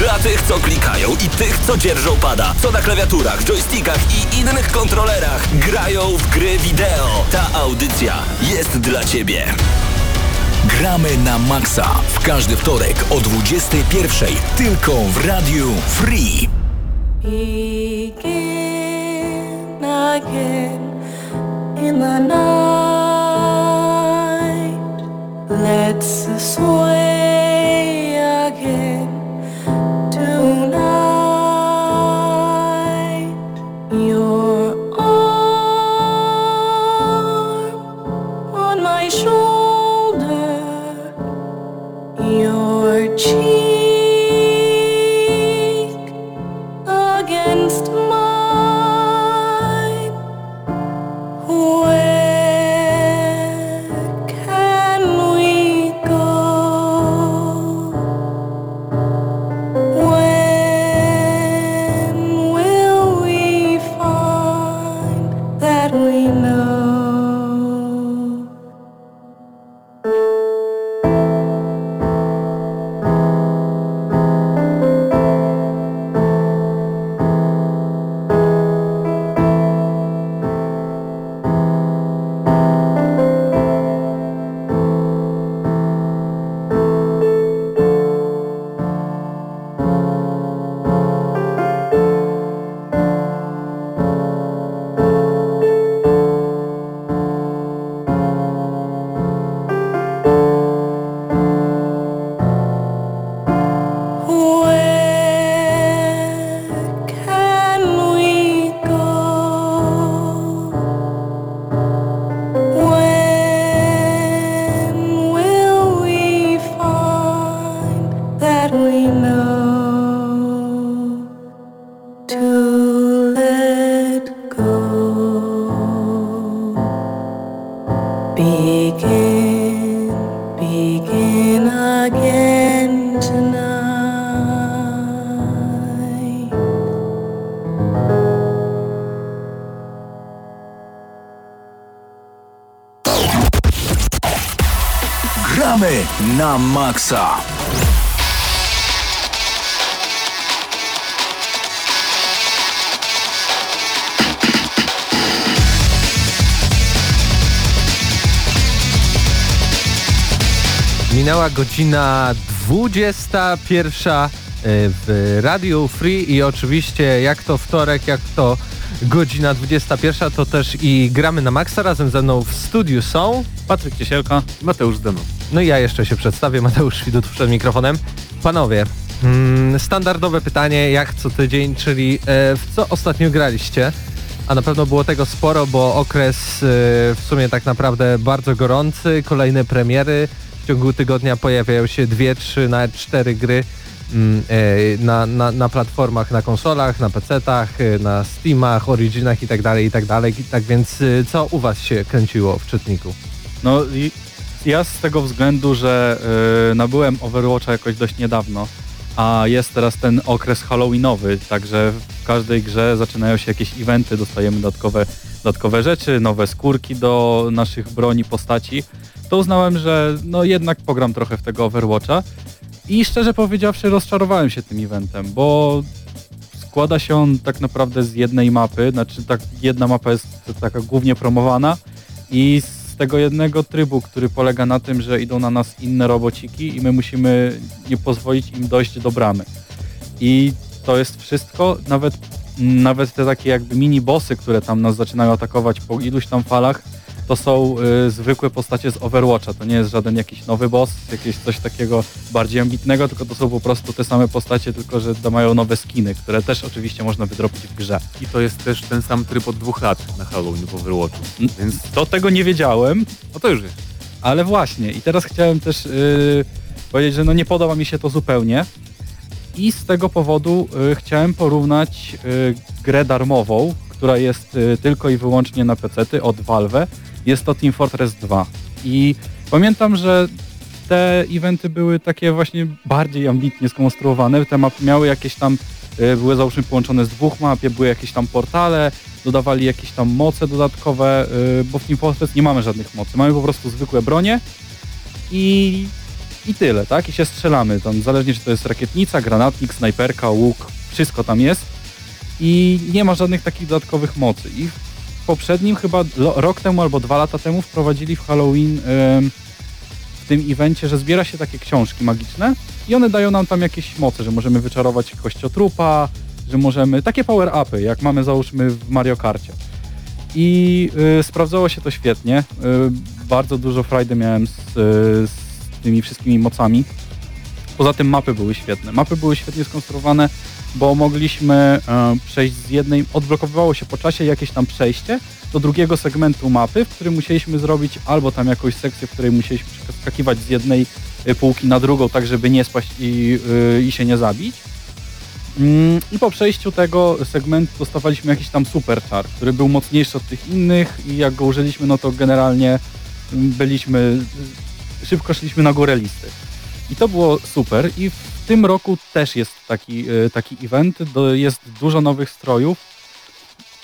Dla tych, co klikają i tych, co dzierżą pada, co na klawiaturach, joystickach i innych kontrolerach grają w gry wideo. Ta audycja jest dla Ciebie. Gramy na maksa w każdy wtorek o 21.00 tylko w Radiu Free. Begin again in the night. Let's sway again na maksa. Minęła godzina 21 e, w Radiu Free i oczywiście jak to wtorek, jak to godzina 21, to też i gramy na Maxa. Razem ze mną w studiu są Patryk Ciesielka, Mateusz Demo. No i ja jeszcze się przedstawię, Mateusz Świdut przed mikrofonem. Panowie, mm, standardowe pytanie jak co tydzień, czyli e, w co ostatnio graliście? A na pewno było tego sporo, bo okres e, w sumie tak naprawdę bardzo gorący, kolejne premiery. W ciągu tygodnia pojawiają się dwie, trzy, nawet cztery gry mm, e, na, na, na platformach, na konsolach, na PC-tach, na Steamach, Originach i tak dalej, i tak. Tak więc co u was się kręciło w czytniku? No i ja z tego względu, że yy, nabyłem Overwatcha jakoś dość niedawno, a jest teraz ten okres halloweenowy, także w każdej grze zaczynają się jakieś eventy, dostajemy dodatkowe, dodatkowe rzeczy, nowe skórki do naszych broni, postaci, to uznałem, że no jednak pogram trochę w tego Overwatcha. I szczerze powiedziawszy rozczarowałem się tym eventem, bo składa się on tak naprawdę z jednej mapy, znaczy tak jedna mapa jest taka głównie promowana i z tego jednego trybu, który polega na tym, że idą na nas inne robociki i my musimy nie pozwolić im dojść do bramy. I to jest wszystko, nawet, nawet te takie jakby mini bossy, które tam nas zaczynają atakować po iluś tam falach, to są y, zwykłe postacie z Overwatcha. To nie jest żaden jakiś nowy boss, jakieś coś takiego bardziej ambitnego, tylko to są po prostu te same postacie, tylko że mają nowe skiny, które też oczywiście można wydropić w grze. I to jest też ten sam tryb od dwóch lat na Halloween w Overwatchu. Więc to tego nie wiedziałem, No to już jest. ale właśnie i teraz chciałem też y, powiedzieć, że no nie podoba mi się to zupełnie i z tego powodu y, chciałem porównać y, grę darmową, która jest y, tylko i wyłącznie na PC od Valve. Jest to Team Fortress 2. I pamiętam, że te eventy były takie właśnie bardziej ambitnie skonstruowane. Te mapy miały jakieś tam, y, były załóżmy połączone z dwóch map, były jakieś tam portale, dodawali jakieś tam moce dodatkowe, y, bo w Team Fortress nie mamy żadnych mocy. Mamy po prostu zwykłe bronie i, i tyle, tak? I się strzelamy. Tam zależnie czy to jest rakietnica, granatnik, snajperka, łuk, wszystko tam jest. I nie ma żadnych takich dodatkowych mocy. I poprzednim chyba rok temu albo dwa lata temu wprowadzili w Halloween w tym evencie, że zbiera się takie książki magiczne i one dają nam tam jakieś moce, że możemy wyczarować kościotrupa, że możemy, takie power-upy, jak mamy załóżmy w Mario Karcie. I y, sprawdzało się to świetnie. Y, bardzo dużo frajdy miałem z, y, z tymi wszystkimi mocami. Poza tym mapy były świetne. Mapy były świetnie skonstruowane, bo mogliśmy e, przejść z jednej, odblokowywało się po czasie jakieś tam przejście do drugiego segmentu mapy, w którym musieliśmy zrobić albo tam jakąś sekcję, w której musieliśmy przeskakiwać z jednej y, półki na drugą, tak żeby nie spaść i, y, i się nie zabić. Mm, I po przejściu tego segmentu dostawaliśmy jakiś tam super czar, który był mocniejszy od tych innych i jak go użyliśmy, no to generalnie mm, byliśmy, szybko szliśmy na górę listy. I to było super i w tym roku też jest taki, y, taki event, jest dużo nowych strojów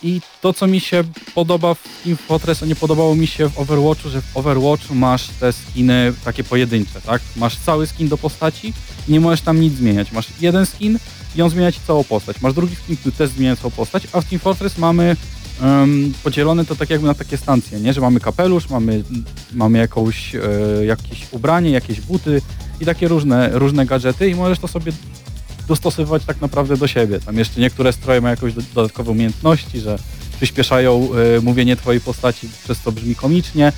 i to co mi się podoba w Team Fortress, a nie podobało mi się w Overwatchu, że w Overwatchu masz te skiny takie pojedyncze, tak? Masz cały skin do postaci i nie możesz tam nic zmieniać. Masz jeden skin i on zmienia ci całą postać. Masz drugi skin, który też zmienia całą postać, a w Team Fortress mamy um, podzielone to tak jakby na takie stancje, nie? Że mamy kapelusz, mamy, mamy jakąś, e, jakieś ubranie, jakieś buty i takie różne, różne gadżety i możesz to sobie dostosowywać tak naprawdę do siebie. Tam jeszcze niektóre stroje mają do- dodatkowe umiejętności, że przyspieszają e, mówienie twojej postaci, przez co brzmi komicznie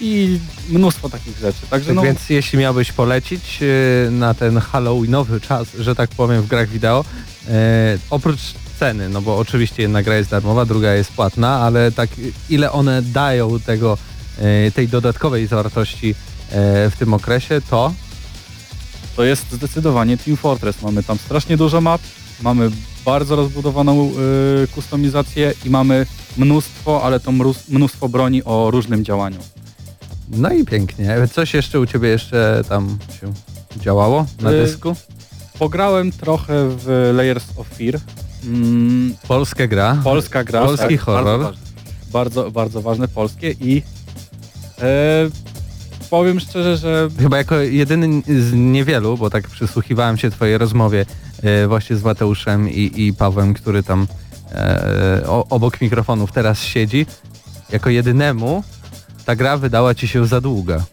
i mnóstwo takich rzeczy. Także Tak no, więc jeśli miałbyś polecić e, na ten halloweenowy czas, że tak powiem, w grach wideo, e, oprócz ceny, no bo oczywiście jedna gra jest darmowa, druga jest płatna, ale tak ile one dają tego, e, tej dodatkowej zawartości e, w tym okresie, to to jest zdecydowanie Team Fortress. Mamy tam strasznie dużo map, mamy bardzo rozbudowaną y, kustomizację i mamy mnóstwo, ale to mnóstwo broni o różnym działaniu. no i pięknie. Coś jeszcze u Ciebie jeszcze tam się działało na Y, dysku? Pograłem trochę w Layers of Fear. Mm, Polska gra. polska gra, Polski tak, horror. Bardzo ważne. bardzo, bardzo ważne, polskie i e, powiem szczerze, że Chyba jako jedyny z niewielu, bo tak przysłuchiwałem się twojej rozmowie e, właśnie z Mateuszem i, i Pawłem, który tam e, o, obok mikrofonów teraz siedzi. Jako jedynemu ta gra wydała ci się za długa.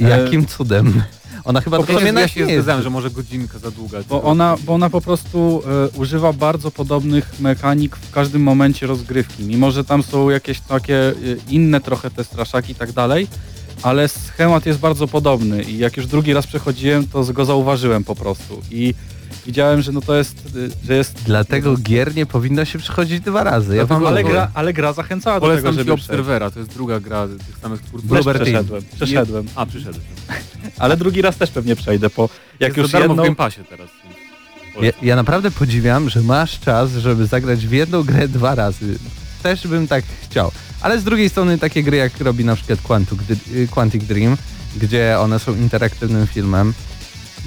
E, Jakim cudem? Ona chyba Po sumie ja się nie że może godzinka za długa. Bo ona, bo ona po prostu e, używa bardzo podobnych mechanik w każdym momencie rozgrywki. Mimo, że tam są jakieś takie e, inne trochę te straszaki i tak dalej, ale schemat jest bardzo podobny i jak już drugi raz przechodziłem, to z- go zauważyłem po prostu i widziałem, że no to jest, e, że jest... Dlatego gier nie powinno się przychodzić dwa razy. Ja ale, gra, ale gra zachęcała do tego, żeby. Obserwera, to jest druga gra tych samych twórców. Też przeszedłem, przeszedłem. A, przyszedłem. Ale drugi raz też pewnie przejdę, bo jak jest już darmo jedną... w Game Passie teraz. Ja, ja naprawdę podziwiam, że masz czas, żeby zagrać w jedną grę dwa razy. Też bym tak chciał. Ale z drugiej strony takie gry, jak robi na przykład Quantic, y, Quantic Dream, gdzie one są interaktywnym filmem,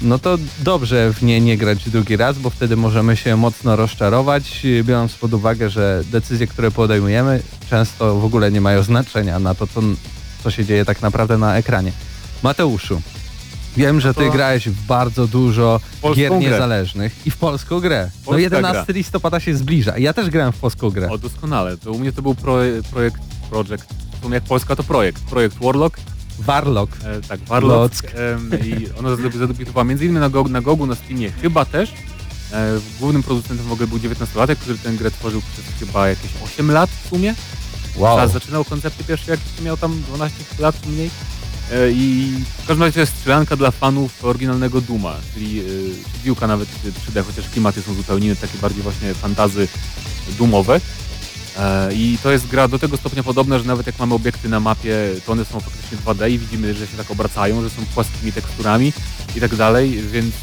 no to dobrze w nie nie grać drugi raz, bo wtedy możemy się mocno rozczarować, y, biorąc pod uwagę, że decyzje, które podejmujemy, często w ogóle nie mają znaczenia na to, co, co się dzieje tak naprawdę na ekranie. Mateuszu, wiem, że ty to- grałeś w bardzo dużo Polską gier grę. niezależnych i w polską grę. No Polska 11 gra. listopada się zbliża. Ja też grałem w polską grę. O, doskonale. To u mnie to był proje, projekt, w sumie jak Polska to projekt. Projekt Warlock, Warlock. e, tak, Warlock. Lock. em, I zade- zadebiutowała między innymi na, Go, na Gogu, na Steamie chyba też. E, głównym producentem w ogóle był 19-latek, który tę grę tworzył przez chyba jakieś 8 lat w sumie. Wow. Czas zaczynał koncepty pierwsze, jak miał tam 12 lat mniej. E, I w każdym razie to jest strzelanka dla fanów oryginalnego Duma, czyli e, piłka nawet 3D, chociaż klimaty są zupełnie inne, takie bardziej właśnie fantazy dumowe. E, I to jest gra do tego stopnia podobna, że nawet jak mamy obiekty na mapie, to one są faktycznie 2D i widzimy, że się tak obracają, że są płaskimi teksturami. i tak dalej, więc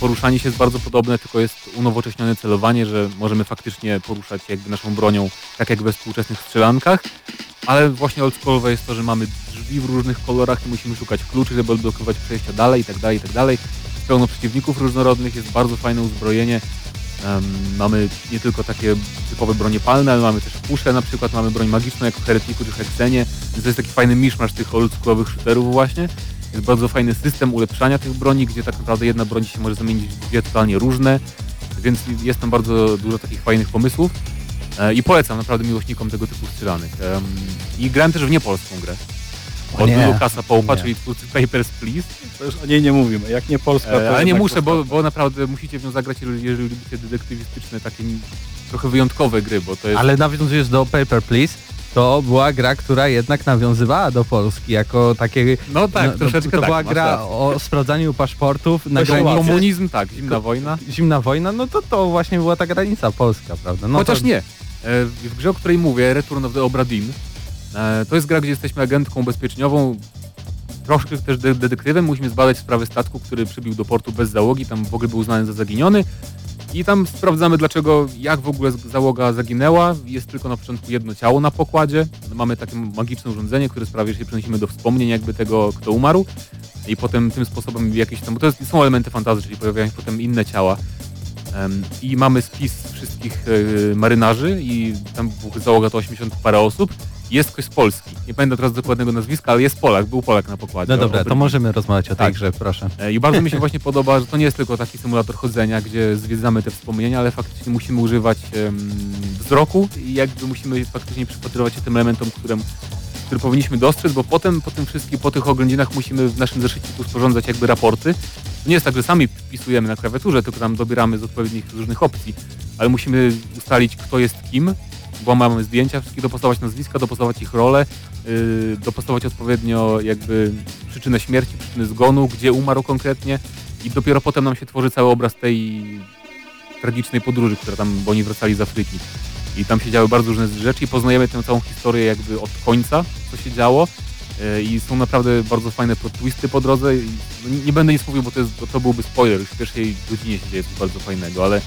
poruszanie się jest bardzo podobne, tylko jest unowocześnione celowanie, że możemy faktycznie poruszać jakby naszą bronią, tak jak we współczesnych strzelankach, ale właśnie oldschoolowe jest to, że mamy drzwi w różnych kolorach i musimy szukać kluczy, żeby odblokować przejścia dalej i tak dalej, i tak dalej. Pełno przeciwników różnorodnych, jest bardzo fajne uzbrojenie. Em, mamy nie tylko takie typowe bronie palne, ale mamy też pusze na przykład, mamy broń magiczną jak w Heretniku czy Hexenie, więc to jest taki fajny miszmasz tych oldschoolowych shooterów właśnie. Jest bardzo fajny system ulepszania tych broni, gdzie tak naprawdę jedna broń się może zamienić w dwie totalnie różne, więc jest tam bardzo dużo takich fajnych pomysłów. E, I polecam naprawdę miłośnikom tego typu strzelanek. Em, I grałem też w niepolską grę. Od nie. Lukasa Połpa, czyli twórcy Papers, Please. To już o niej nie mówimy. Jak nie Polska, to E, ale nie muszę, bo, bo naprawdę musicie w nią zagrać, jeżeli, lubicie detektywistyczne, takie trochę wyjątkowe gry, bo to jest... Ale nawiązując do Paper Please, to była gra, która jednak nawiązywała do Polski jako takie... No tak, troszeczkę To tak, była gra o sprawdzaniu paszportów na granicy. komunizm, tak, zimna wojna. Zimna wojna, no to to właśnie była ta granica polska, prawda? No Chociaż to, nie. E, W grze, o której mówię, Return of the Obra Dinn, e, to jest gra, gdzie jesteśmy agentką ubezpieczeniową, troszkę też de- detektywem. Musimy zbadać sprawę statku, który przybił do portu bez załogi, tam w ogóle był uznany za zaginiony. I tam sprawdzamy, dlaczego, jak w ogóle załoga zaginęła. Jest tylko na początku jedno ciało na pokładzie. Mamy takie magiczne urządzenie, które sprawia, że się przenosimy do wspomnień jakby tego, kto umarł. I potem tym sposobem jakieś tam, bo to jest, są elementy fantazji, czyli pojawiają się potem inne ciała. I mamy spis wszystkich e, marynarzy i tam załoga to 80 parę osób. Jest ktoś z Polski. Nie pamiętam teraz dokładnego nazwiska, ale jest Polak, był Polak na pokładzie. No dobra, to możemy rozmawiać o tej Tak. grze, proszę. E, I bardzo mi się właśnie podoba, że to nie jest tylko taki symulator chodzenia, gdzie zwiedzamy te wspomnienia, ale faktycznie musimy używać wzroku i jakby musimy faktycznie przypatrywać się tym elementom, które, które powinniśmy dostrzec, bo potem po tym wszystkim, po tych oględzinach musimy w naszym zeszyciku sporządzać jakby raporty. To nie jest tak, że sami wpisujemy na klawiaturze, tylko tam dobieramy z odpowiednich różnych opcji, ale musimy ustalić, kto jest kim, bo mamy zdjęcia, wszystkie dopasować nazwiska, dopasować ich rolę, yy, dopasować odpowiednio jakby przyczynę śmierci, przyczynę zgonu, gdzie umarł konkretnie i dopiero potem nam się tworzy cały obraz tej tragicznej podróży, która tam, bo oni wracali z Afryki. I tam się działy bardzo różne rzeczy i poznajemy tę całą historię jakby od końca, co się działo. Yy, I są naprawdę bardzo fajne plot twisty po drodze. I no, nie będę nic mówił, bo to, jest, to byłby spoiler. Już w pierwszej godzinie się dzieje coś bardzo fajnego, ale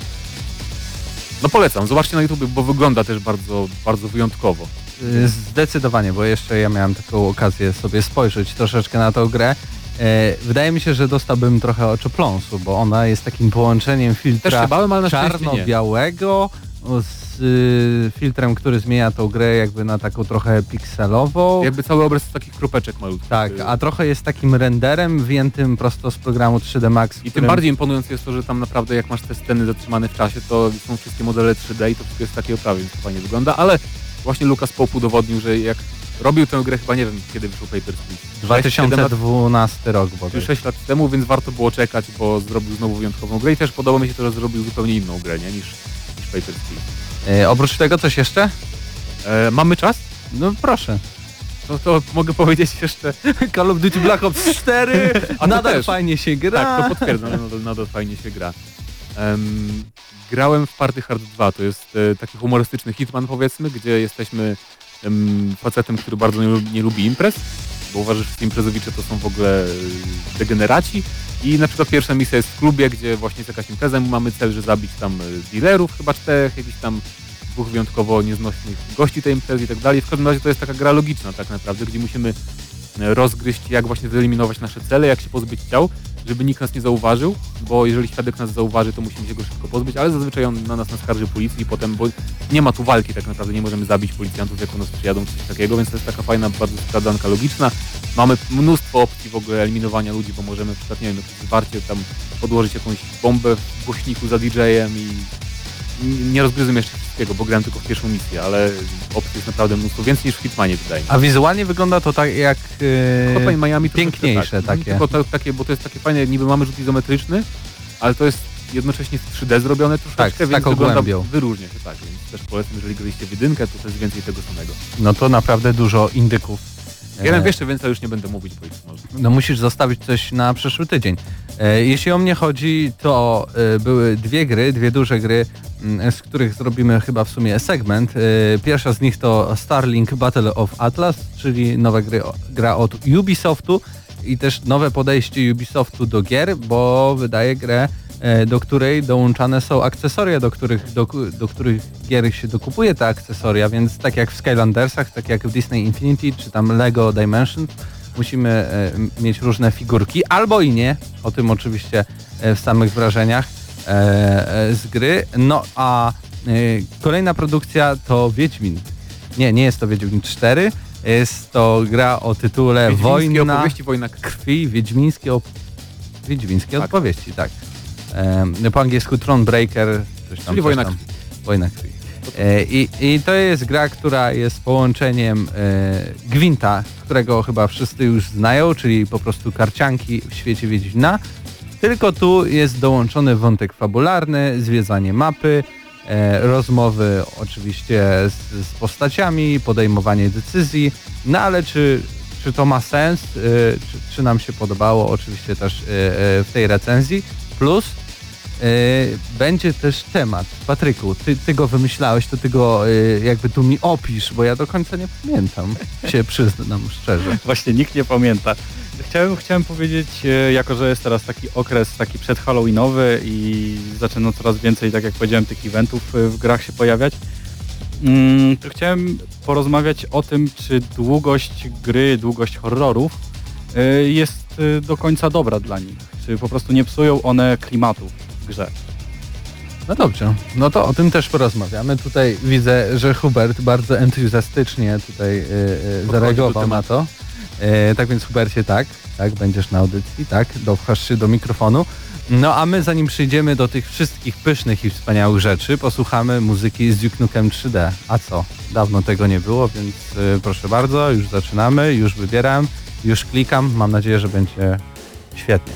no polecam. Zobaczcie na YouTube, bo wygląda też bardzo, bardzo wyjątkowo. Y, Zdecydowanie, bo jeszcze ja miałem taką okazję sobie spojrzeć troszeczkę na tą grę. E, Wydaje mi się, że dostałbym trochę oczopląsu, bo ona jest takim połączeniem filtra bałem, czarno-białego z y, filtrem, który zmienia tą grę jakby na taką trochę pikselową. Jakby cały obraz z takich kropeczek malutkich. Tak, a trochę jest takim renderem wyjętym prosto z programu 3D Max. I tym którym- bardziej imponujące jest to, że tam naprawdę jak masz te sceny zatrzymane w czasie, to są wszystkie modele 3D i to wszystko jest takie oprawie, więc to fajnie wygląda, ale właśnie Lucas Pope udowodnił, że jak robił tę grę chyba nie wiem kiedy wyszł Papers, Please. 2012 rok czy bodaj. 6 lat temu, więc warto było czekać, bo zrobił znowu wyjątkową grę i też podoba mi się to, że zrobił zupełnie inną grę, nie, niż, niż Papers, Please. E, oprócz tego coś jeszcze? E, mamy czas? No proszę. No to mogę powiedzieć jeszcze, Call of Duty Black Ops 4 A nadal też. fajnie się gra. Tak, to potwierdzam, nadal, nadal fajnie się gra. Em, grałem w Party Hard 2, to jest e, taki humorystyczny hitman powiedzmy, gdzie jesteśmy em, facetem, który bardzo nie, nie lubi imprez, bo uważa, że imprezowicze to są w ogóle e, degeneraci i na przykład pierwsza misja jest w klubie, gdzie właśnie impreza, my mamy cel, że zabić tam e, dealerów, chyba czterech, jakichś tam dwóch wyjątkowo nieznośnych gości tej imprezy i tak dalej. W każdym razie to jest taka gra logiczna tak naprawdę, gdzie musimy e, rozgryźć, jak właśnie wyeliminować nasze cele, jak się pozbyć ciał, żeby nikt nas nie zauważył, bo jeżeli świadek nas zauważy, to musimy się go szybko pozbyć, ale zazwyczaj on na nas naskarży policji potem, bo nie ma tu walki tak naprawdę, nie możemy zabić policjantów, jak u nas przyjadą, coś takiego, więc to jest taka fajna, bardzo skradanka logiczna. Mamy mnóstwo opcji w ogóle eliminowania ludzi, bo możemy na przykład, nie wiem, zwarcie tam podłożyć jakąś bombę w głośniku za DJ-em i nie rozgryzłem jeszcze wszystkiego, bo grałem tylko w pierwszą misję, ale opcji jest naprawdę mnóstwo, więcej niż w Hitmanie wydaje mi się. A wizualnie wygląda to tak jak... e, Hotline Miami piękniejsze tak. takie. Tylko to, takie, bo to jest takie fajne, niby mamy rzut izometryczny, ale to jest jednocześnie w 3D zrobione troszeczkę, Tak, więc taką wygląda, głębią. wyróżnia się tak, więc też polecam, jeżeli graliście w jedynkę, to jest więcej tego samego. No to naprawdę dużo indyków. Ja wiem jeszcze więcej, już nie będę mówić, bo już może. No musisz zostawić coś na przyszły tydzień. E, jeśli o mnie chodzi, to e, były dwie gry, dwie duże gry, m, z których zrobimy chyba w sumie segment. E, pierwsza z nich to Starlink Battle of Atlas, czyli nowa gry, gra od Ubisoftu i też nowe podejście Ubisoftu do gier, bo wydaje grę, do której dołączane są akcesoria, do których, do, do których gier się dokupuje te akcesoria, więc tak jak w Skylandersach, tak jak w Disney Infinity, czy tam Lego Dimensions, musimy e, mieć różne figurki, albo i nie, o tym oczywiście e, w samych wrażeniach e, e, z gry. No a e, kolejna produkcja to Wiedźmin. Nie, nie jest to Wiedźmin 4, jest to gra o tytule Wojna opowieści, wojna krwi. krwi, wiedźmińskie, op... wiedźmińskie Tak. opowieści, tak. Em, po angielsku Thronebreaker, coś tam. Czyli coś Wojna tam. krwi. Wojna krwi. E, i, I to jest gra, która jest połączeniem e, Gwinta, którego chyba wszyscy już znają, czyli po prostu karcianki w świecie Wiedźmina. Tylko tu jest dołączony wątek fabularny, zwiedzanie mapy, e, rozmowy oczywiście z, z postaciami, podejmowanie decyzji. No ale czy, czy to ma sens, czy, czy nam się podobało, oczywiście też w tej recenzji. Plus będzie też temat. Patryku, ty, ty go wymyślałeś, to ty go e, jakby tu mi opisz, bo ja do końca nie pamiętam, się przyznam szczerze. Właśnie nikt nie pamięta. Chciałem, chciałem powiedzieć, e, jako że jest teraz taki okres taki przedhalloweenowy i zaczyna coraz więcej, tak jak powiedziałem, tych eventów e, w grach się pojawiać, mm, to chciałem porozmawiać o tym, czy długość gry, długość horrorów e, jest e, do końca dobra dla nich. Czy po prostu nie psują one klimatu grze. No dobrze, no to o tym też porozmawiamy. Tutaj widzę, że Hubert bardzo entuzjastycznie tutaj e, zareagował na to. E, tak więc Hubercie, tak, tak, będziesz na audycji, tak, dopchasz się do mikrofonu. No a my zanim przejdziemy do tych wszystkich pysznych i wspaniałych rzeczy, posłuchamy muzyki z Duke Nukem 3D. A co? Dawno tego nie było, więc e, proszę bardzo, już zaczynamy, już wybieram, już klikam. Mam nadzieję, że będzie świetnie.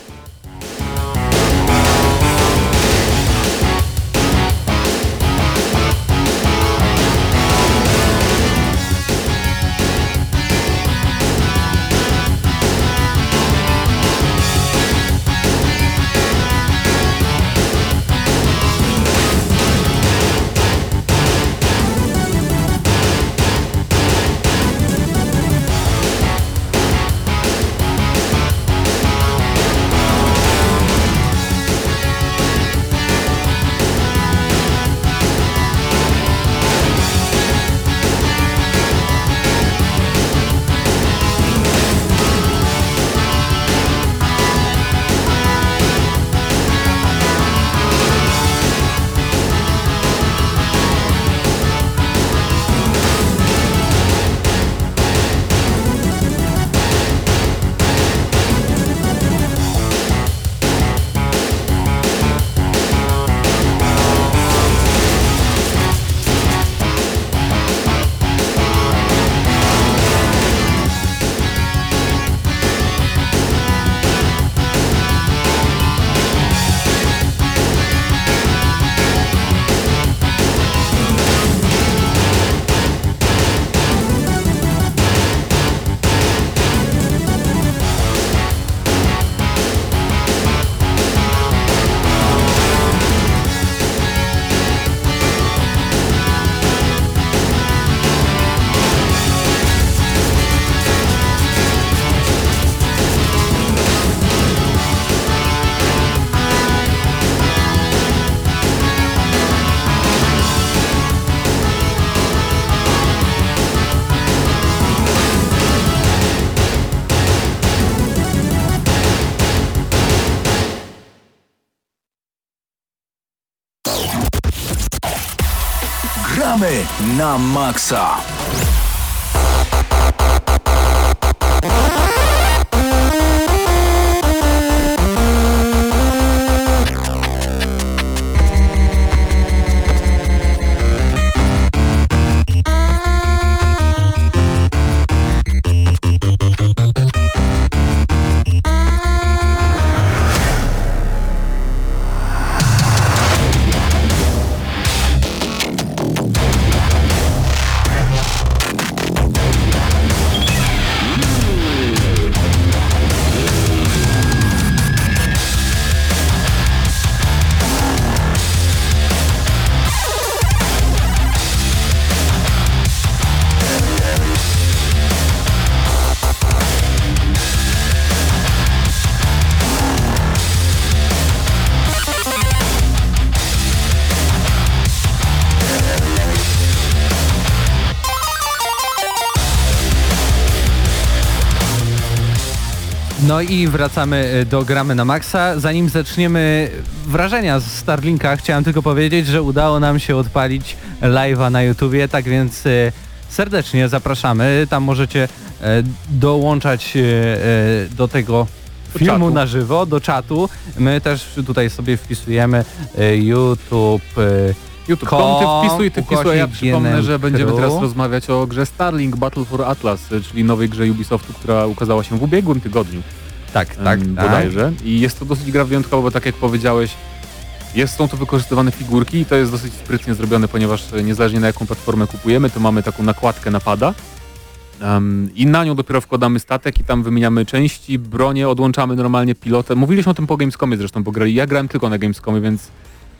Na maksa. No i wracamy y, do Gramy na Maxa. Zanim zaczniemy wrażenia z Starlinka, chciałem tylko powiedzieć, że udało nam się odpalić live'a na YouTubie, tak więc y, serdecznie zapraszamy. Tam możecie e, dołączać e, e, do tego Do filmu czatu. na żywo, do czatu. My też tutaj sobie wpisujemy e, YouTube. e, YouTube. Tom, ty wpisuj, ty wpisuj, ja przypomnę, że będziemy teraz rozmawiać o grze Starlink Battle for Atlas, czyli nowej grze Ubisoftu, która ukazała się w ubiegłym tygodniu. Tak, tak, tak. bodajże. I jest to dosyć gra wyjątkowa, bo tak jak powiedziałeś, jest, są tu wykorzystywane figurki i to jest dosyć sprytnie zrobione, ponieważ e, niezależnie na jaką platformę kupujemy, to mamy taką nakładkę napada. Um, I na nią dopiero wkładamy statek i tam wymieniamy części, bronię, odłączamy normalnie pilotę. Mówiliśmy o tym po Gamescomie zresztą, bo grali. Ja grałem tylko na Gamescomie, więc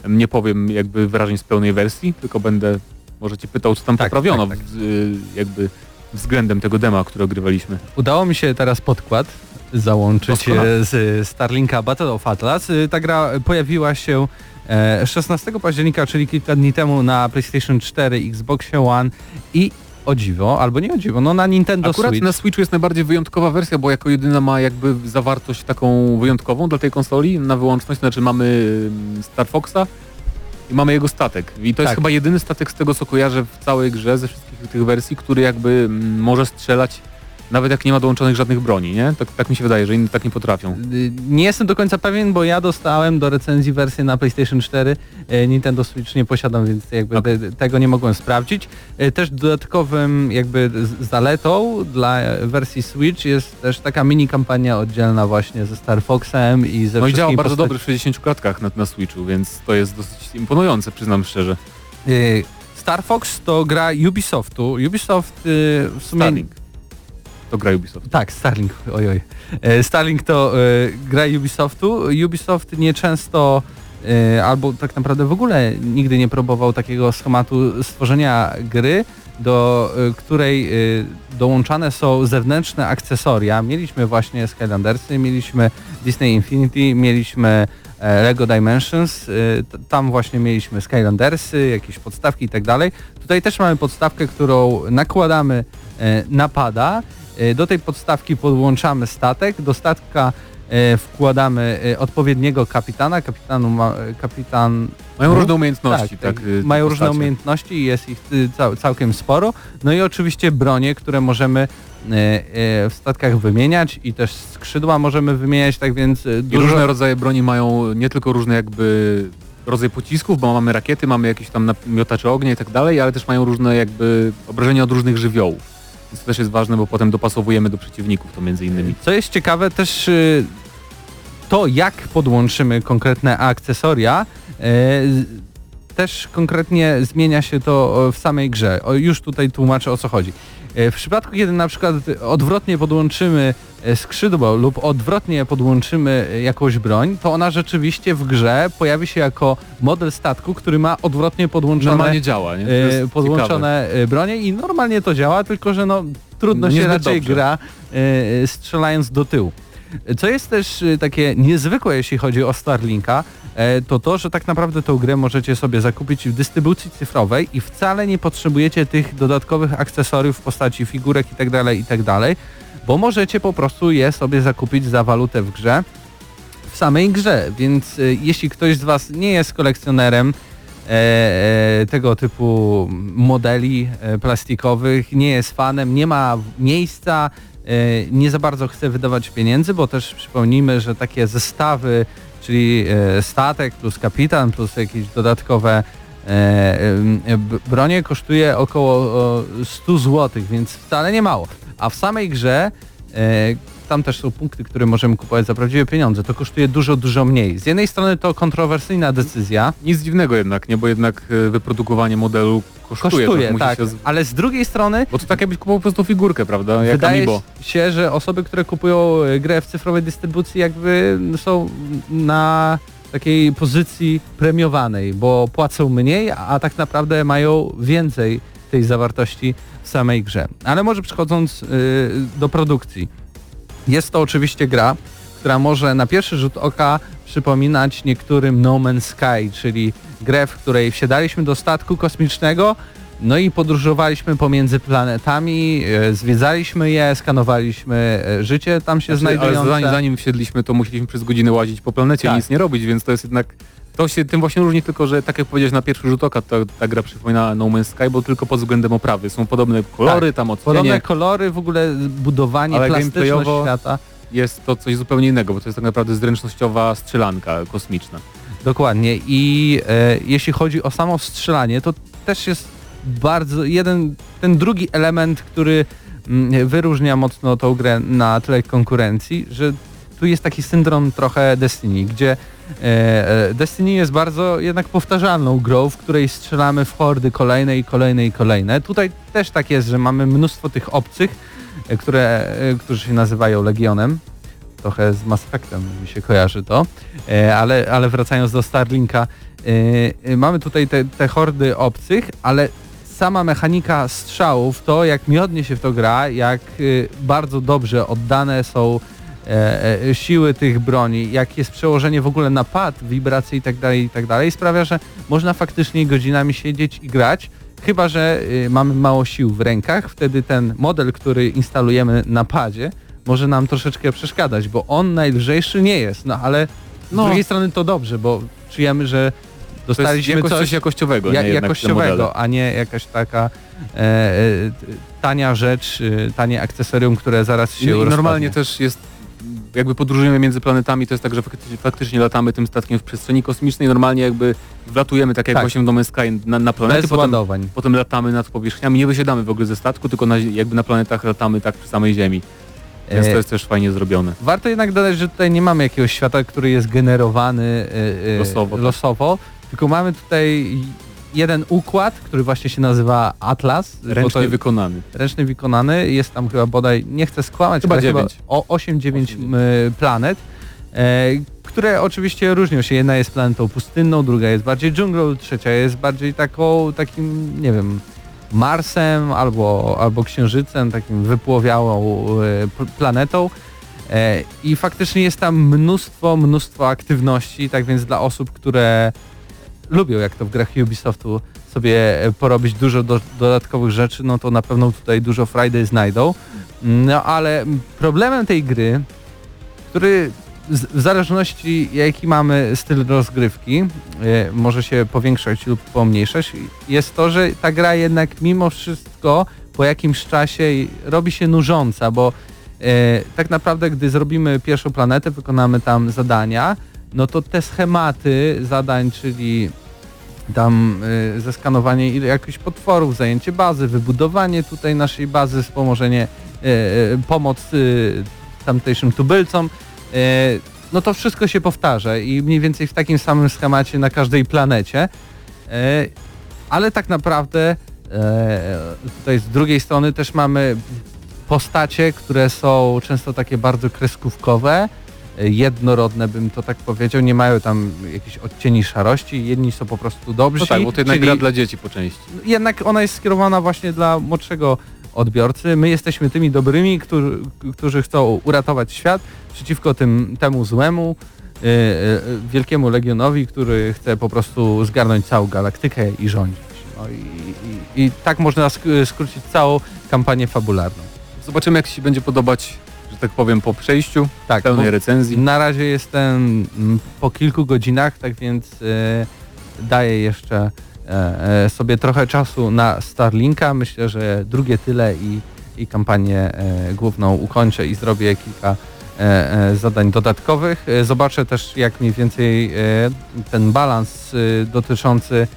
nie powiem jakby wyrażeń z pełnej wersji, tylko będę może cię pytał, co tam Tak, poprawiono tak, tak. W, y, jakby względem tego dema, które ogrywaliśmy. Udało mi się teraz podkład załączyć e, z Starlinka Battle of Atlas. E, Ta gra pojawiła się e, 16 października, czyli kilka dni temu na PlayStation 4, Xbox One i o dziwo, albo nie o dziwo, no na Nintendo Akurat Switch. na Switchu jest najbardziej wyjątkowa wersja, bo jako jedyna ma jakby zawartość taką wyjątkową dla tej konsoli na wyłączność, znaczy mamy ym, Star Foxa i mamy jego statek. I to jest Tak. chyba jedyny statek z tego co kojarzę w całej grze ze wszystkich tych wersji, który jakby mm, może strzelać nawet jak nie ma dołączonych żadnych broni, nie? Tak, tak mi się wydaje, że inni tak nie potrafią. Y, Nie jestem do końca pewien, bo ja dostałem do recenzji wersję na PlayStation 4. e, Nintendo Switch nie posiadam, więc jakby te- tego nie mogłem sprawdzić. E, Też dodatkowym jakby zaletą dla wersji Switch jest też taka mini kampania oddzielna właśnie ze Star Foxem i ze No i działa bardzo postaci- dobrze w 60 klatkach na, na Switchu, więc to jest dosyć imponujące, przyznam szczerze. Y, Star Fox to gra Ubisoftu. Ubisoft y, w sumie... Starlink. To gra Ubisoft. Tak, Starlink, ojoj. E, Starlink to e, gra Ubisoftu. Ubisoft nieczęsto e, albo tak naprawdę w ogóle nigdy nie próbował takiego schematu stworzenia gry, do której dołączane są zewnętrzne akcesoria. Mieliśmy właśnie Skylandersy, mieliśmy Disney Infinity, mieliśmy Lego Dimensions, tam właśnie mieliśmy Skylandersy, jakieś podstawki i tak dalej. Tutaj też mamy podstawkę, którą nakładamy e, na pada. E, Do tej podstawki podłączamy statek, do statka e, wkładamy odpowiedniego kapitana, kapitanu ma, kapitan Mają różne umiejętności, tak, tak? y, te mają różne postacie. umiejętności i jest ich y, cał, całkiem sporo. No i oczywiście bronie, które możemy w statkach wymieniać i też skrzydła możemy wymieniać, tak więc e, I dużo... różne rodzaje broni mają nie tylko różne jakby rodzaj pocisków, bo mamy rakiety, mamy jakieś tam miotacze ognia i tak dalej, ale też mają różne jakby obrażenia od różnych żywiołów. Więc to też jest ważne, bo potem dopasowujemy do przeciwników to między innymi. Co jest ciekawe też y, to jak podłączymy konkretne akcesoria z- też konkretnie zmienia się to w samej grze. Już tutaj tłumaczę o co chodzi. E, W przypadku, kiedy na przykład odwrotnie podłączymy e, skrzydło lub odwrotnie podłączymy e, jakąś broń, to ona rzeczywiście w grze pojawi się jako model statku, który ma odwrotnie podłączone Normalnie działa, nie? Ciekawe. podłączone bronie i normalnie to działa, tylko że no trudno No się raczej dobrze. gra strzelając do tyłu. Co jest też e, takie niezwykłe, jeśli chodzi o Starlinka, e, to to, że tak naprawdę tą grę możecie sobie zakupić w dystrybucji cyfrowej i wcale nie potrzebujecie tych dodatkowych akcesoriów w postaci figurek itd., itd., bo możecie po prostu je sobie zakupić za walutę w grze w samej grze, więc e, jeśli ktoś z Was nie jest kolekcjonerem e, e, tego typu modeli e, plastikowych, nie jest fanem, nie ma miejsca, nie za bardzo chce wydawać pieniędzy, bo też przypomnijmy, że takie zestawy, czyli e, statek plus kapitan plus jakieś dodatkowe e, e, bronie kosztuje około o, 100 zł, więc wcale nie mało. A w samej grze e, tam też są punkty, które możemy kupować za prawdziwe pieniądze. To kosztuje dużo, dużo mniej. Z jednej strony to kontrowersyjna decyzja, Nic dziwnego jednak, nie? Bo jednak e, wyprodukowanie modelu kosztuje. kosztuje, tak, się z... ale z drugiej strony Bo to tak jakbyś kupował po prostu figurkę, prawda? Jak wydaje Amiibo. się, że osoby, które kupują e, grę w cyfrowej dystrybucji jakby są na takiej pozycji premiowanej, bo płacą mniej, a tak naprawdę mają więcej tej zawartości w samej grze. Ale może przechodząc y, do produkcji. Jest to oczywiście gra, która może na pierwszy rzut oka przypominać niektórym No Man's Sky, czyli grę, w której wsiadaliśmy do statku kosmicznego, No i podróżowaliśmy pomiędzy planetami, e, zwiedzaliśmy je, skanowaliśmy e, życie tam się Znaczy, ale znajdujące. zanim, zanim wsiedliśmy, to musieliśmy przez godzinę łazić po planecie Tak. i nic nie robić, więc to jest jednak... To się tym właśnie różni tylko, że tak jak powiedziałeś na pierwszy rzut oka, to ta gra przypomina No Man's Sky, bo tylko pod względem oprawy. Są podobne kolory, tam Podobne odcienie. kolory, w ogóle budowanie, Ale plastyczność świata. Jest to coś zupełnie innego, bo to jest tak naprawdę zręcznościowa strzelanka kosmiczna. Dokładnie. I e, jeśli chodzi o samo strzelanie, to też jest bardzo jeden, ten drugi element, który mm, wyróżnia mocno tą grę na tle konkurencji, że tu jest taki syndrom trochę Destiny, gdzie Destiny jest bardzo jednak powtarzalną grą, w której strzelamy w hordy kolejne i kolejne i kolejne. Tutaj też tak jest, że mamy mnóstwo tych obcych, e, które, e, którzy się nazywają Legionem. Trochę z Mass Effectem mi się kojarzy to. E, ale, ale wracając do Starlinka, e, e, mamy tutaj te, te hordy obcych, ale sama mechanika strzałów, to jak miodnie się w to gra, jak e, bardzo dobrze oddane są e, e, siły tych broni, jak jest przełożenie w ogóle na pad, wibracje i tak dalej, i tak dalej, sprawia, że można faktycznie godzinami siedzieć i grać, chyba, że e, mamy mało sił w rękach, wtedy ten model, który instalujemy na padzie, może nam troszeczkę przeszkadzać, bo on najlżejszy nie jest, no ale z No. drugiej strony to dobrze, bo czujemy, że To jest dostaliśmy jakoś, coś, coś jakościowego, ja, nie jakościowego, a nie jakaś taka e, e, tania rzecz, e, tanie akcesorium, które zaraz się I rozpadnie. normalnie też jest, jakby podróżujemy między planetami, to jest tak, że faktycznie, faktycznie latamy tym statkiem w przestrzeni kosmicznej, normalnie jakby wlatujemy tak jak Tak. właśnie w No Sky na, na planety, Bez potem, ładowań. potem latamy nad powierzchniami, nie wysiadamy w ogóle ze statku, tylko na, jakby na planetach latamy tak przy samej Ziemi. Więc E, to jest też fajnie zrobione. Warto jednak dodać, że tutaj nie mamy jakiegoś świata, który jest generowany e, e, Losowo, tak. losowo tylko mamy tutaj jeden układ, który właśnie się nazywa Atlas. Ręcznie to- wykonany. ręcznie wykonany. Jest tam chyba bodaj, nie chcę skłamać, Chyba ale dziewięć. o 8-9 Osiem, m, planet, e, które oczywiście różnią się. Jedna jest planetą pustynną, druga jest bardziej dżunglą, trzecia jest bardziej taką, takim, nie wiem, Marsem albo, albo Księżycem, takim wypłowiałą e, planetą. E, I faktycznie jest tam mnóstwo, mnóstwo aktywności, tak więc dla osób, które lubią jak to w grach Ubisoftu sobie e, porobić dużo do, dodatkowych rzeczy, no to na pewno tutaj dużo Friday znajdą. No ale problemem tej gry, który z, w zależności jaki mamy styl rozgrywki, e, może się powiększać lub pomniejszać, jest to, że ta gra jednak mimo wszystko po jakimś czasie robi się nużąca, bo e, tak naprawdę gdy zrobimy pierwszą planetę, wykonamy tam zadania, no to te schematy zadań, czyli tam y, zeskanowanie jakichś potworów, zajęcie bazy, wybudowanie tutaj naszej bazy, wspomożenie, y, y, pomoc y, tamtejszym tubylcom, y, no to wszystko się powtarza i mniej więcej w takim samym schemacie na każdej planecie, y, ale tak naprawdę tutaj z drugiej strony też mamy postacie, które są często takie bardzo kreskówkowe, jednorodne bym to tak powiedział, nie mają tam jakichś odcieni szarości, jedni są po prostu dobrzy. No tak, bo to jednak gra dla dzieci po części. jednak ona jest skierowana właśnie dla młodszego odbiorcy. My jesteśmy tymi dobrymi, którzy, którzy chcą uratować świat przeciwko tym, temu złemu, y, y, wielkiemu legionowi, który chce po prostu zgarnąć całą galaktykę i rządzić. No i, i, i tak można sk- skrócić całą kampanię fabularną. Zobaczymy jak ci będzie podobać, tak powiem, po przejściu Tak, pełnej recenzji. Na razie jestem mm, po kilku godzinach, tak więc e, daję jeszcze e, e, sobie trochę czasu na Starlinka. Myślę, że drugie tyle i, i kampanię e, główną ukończę i zrobię kilka e, e, zadań dodatkowych. Zobaczę też jak mniej więcej ten balans e, dotyczący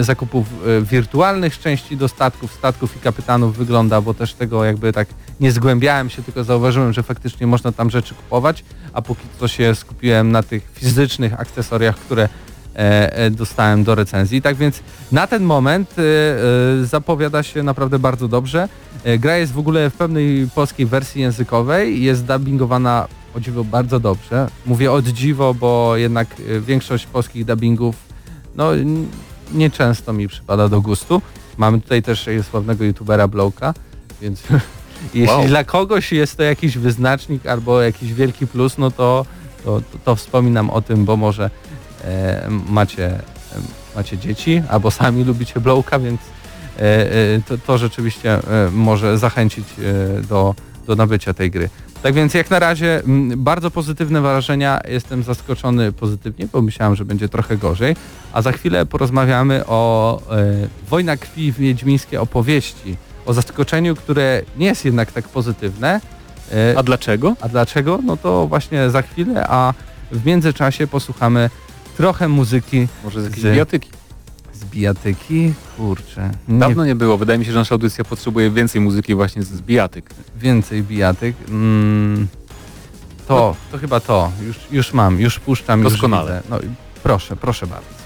zakupów e, wirtualnych części do statków, statków i kapitanów wygląda, bo też tego jakby tak nie zgłębiałem się, tylko zauważyłem, że faktycznie można tam rzeczy kupować, a póki co się skupiłem na tych fizycznych akcesoriach, które e, e, dostałem do recenzji. Tak więc na ten moment zapowiada się naprawdę bardzo dobrze. Gra jest w ogóle w pełnej polskiej wersji językowej, jest dubbingowana o dziwo bardzo dobrze. Mówię od dziwo, bo jednak większość polskich dubbingów no nieczęsto mi przypada do gustu. Mamy tutaj też sławnego youtubera Blowka, więc jeśli Wow. dla kogoś jest to jakiś wyznacznik albo jakiś wielki plus, no to, to, to, to wspominam o tym, bo może e, macie, e, macie dzieci albo sami lubicie Blowka, więc e, e, to, to rzeczywiście e, może zachęcić e, do, do nabycia tej gry. Tak więc jak na razie mm, bardzo pozytywne wrażenia, jestem zaskoczony pozytywnie, bo myślałem, że będzie trochę gorzej, a za chwilę porozmawiamy o e, Wojna krwi wiedźmińskie opowieści, o zaskoczeniu, które nie jest jednak tak pozytywne. E, A dlaczego? a dlaczego? No to właśnie za chwilę, a w międzyczasie posłuchamy trochę muzyki Może z jakiejś bijatyki. Z bijatyki. Kurczę, nie Dawno nie było. Wydaje mi się, że nasza audycja potrzebuje więcej muzyki właśnie z- bijatyk. więcej bijatyk. Mm, to, to chyba to. Już, już mam, już puszczam. Doskonale. Już widzę. no, proszę, proszę bardzo.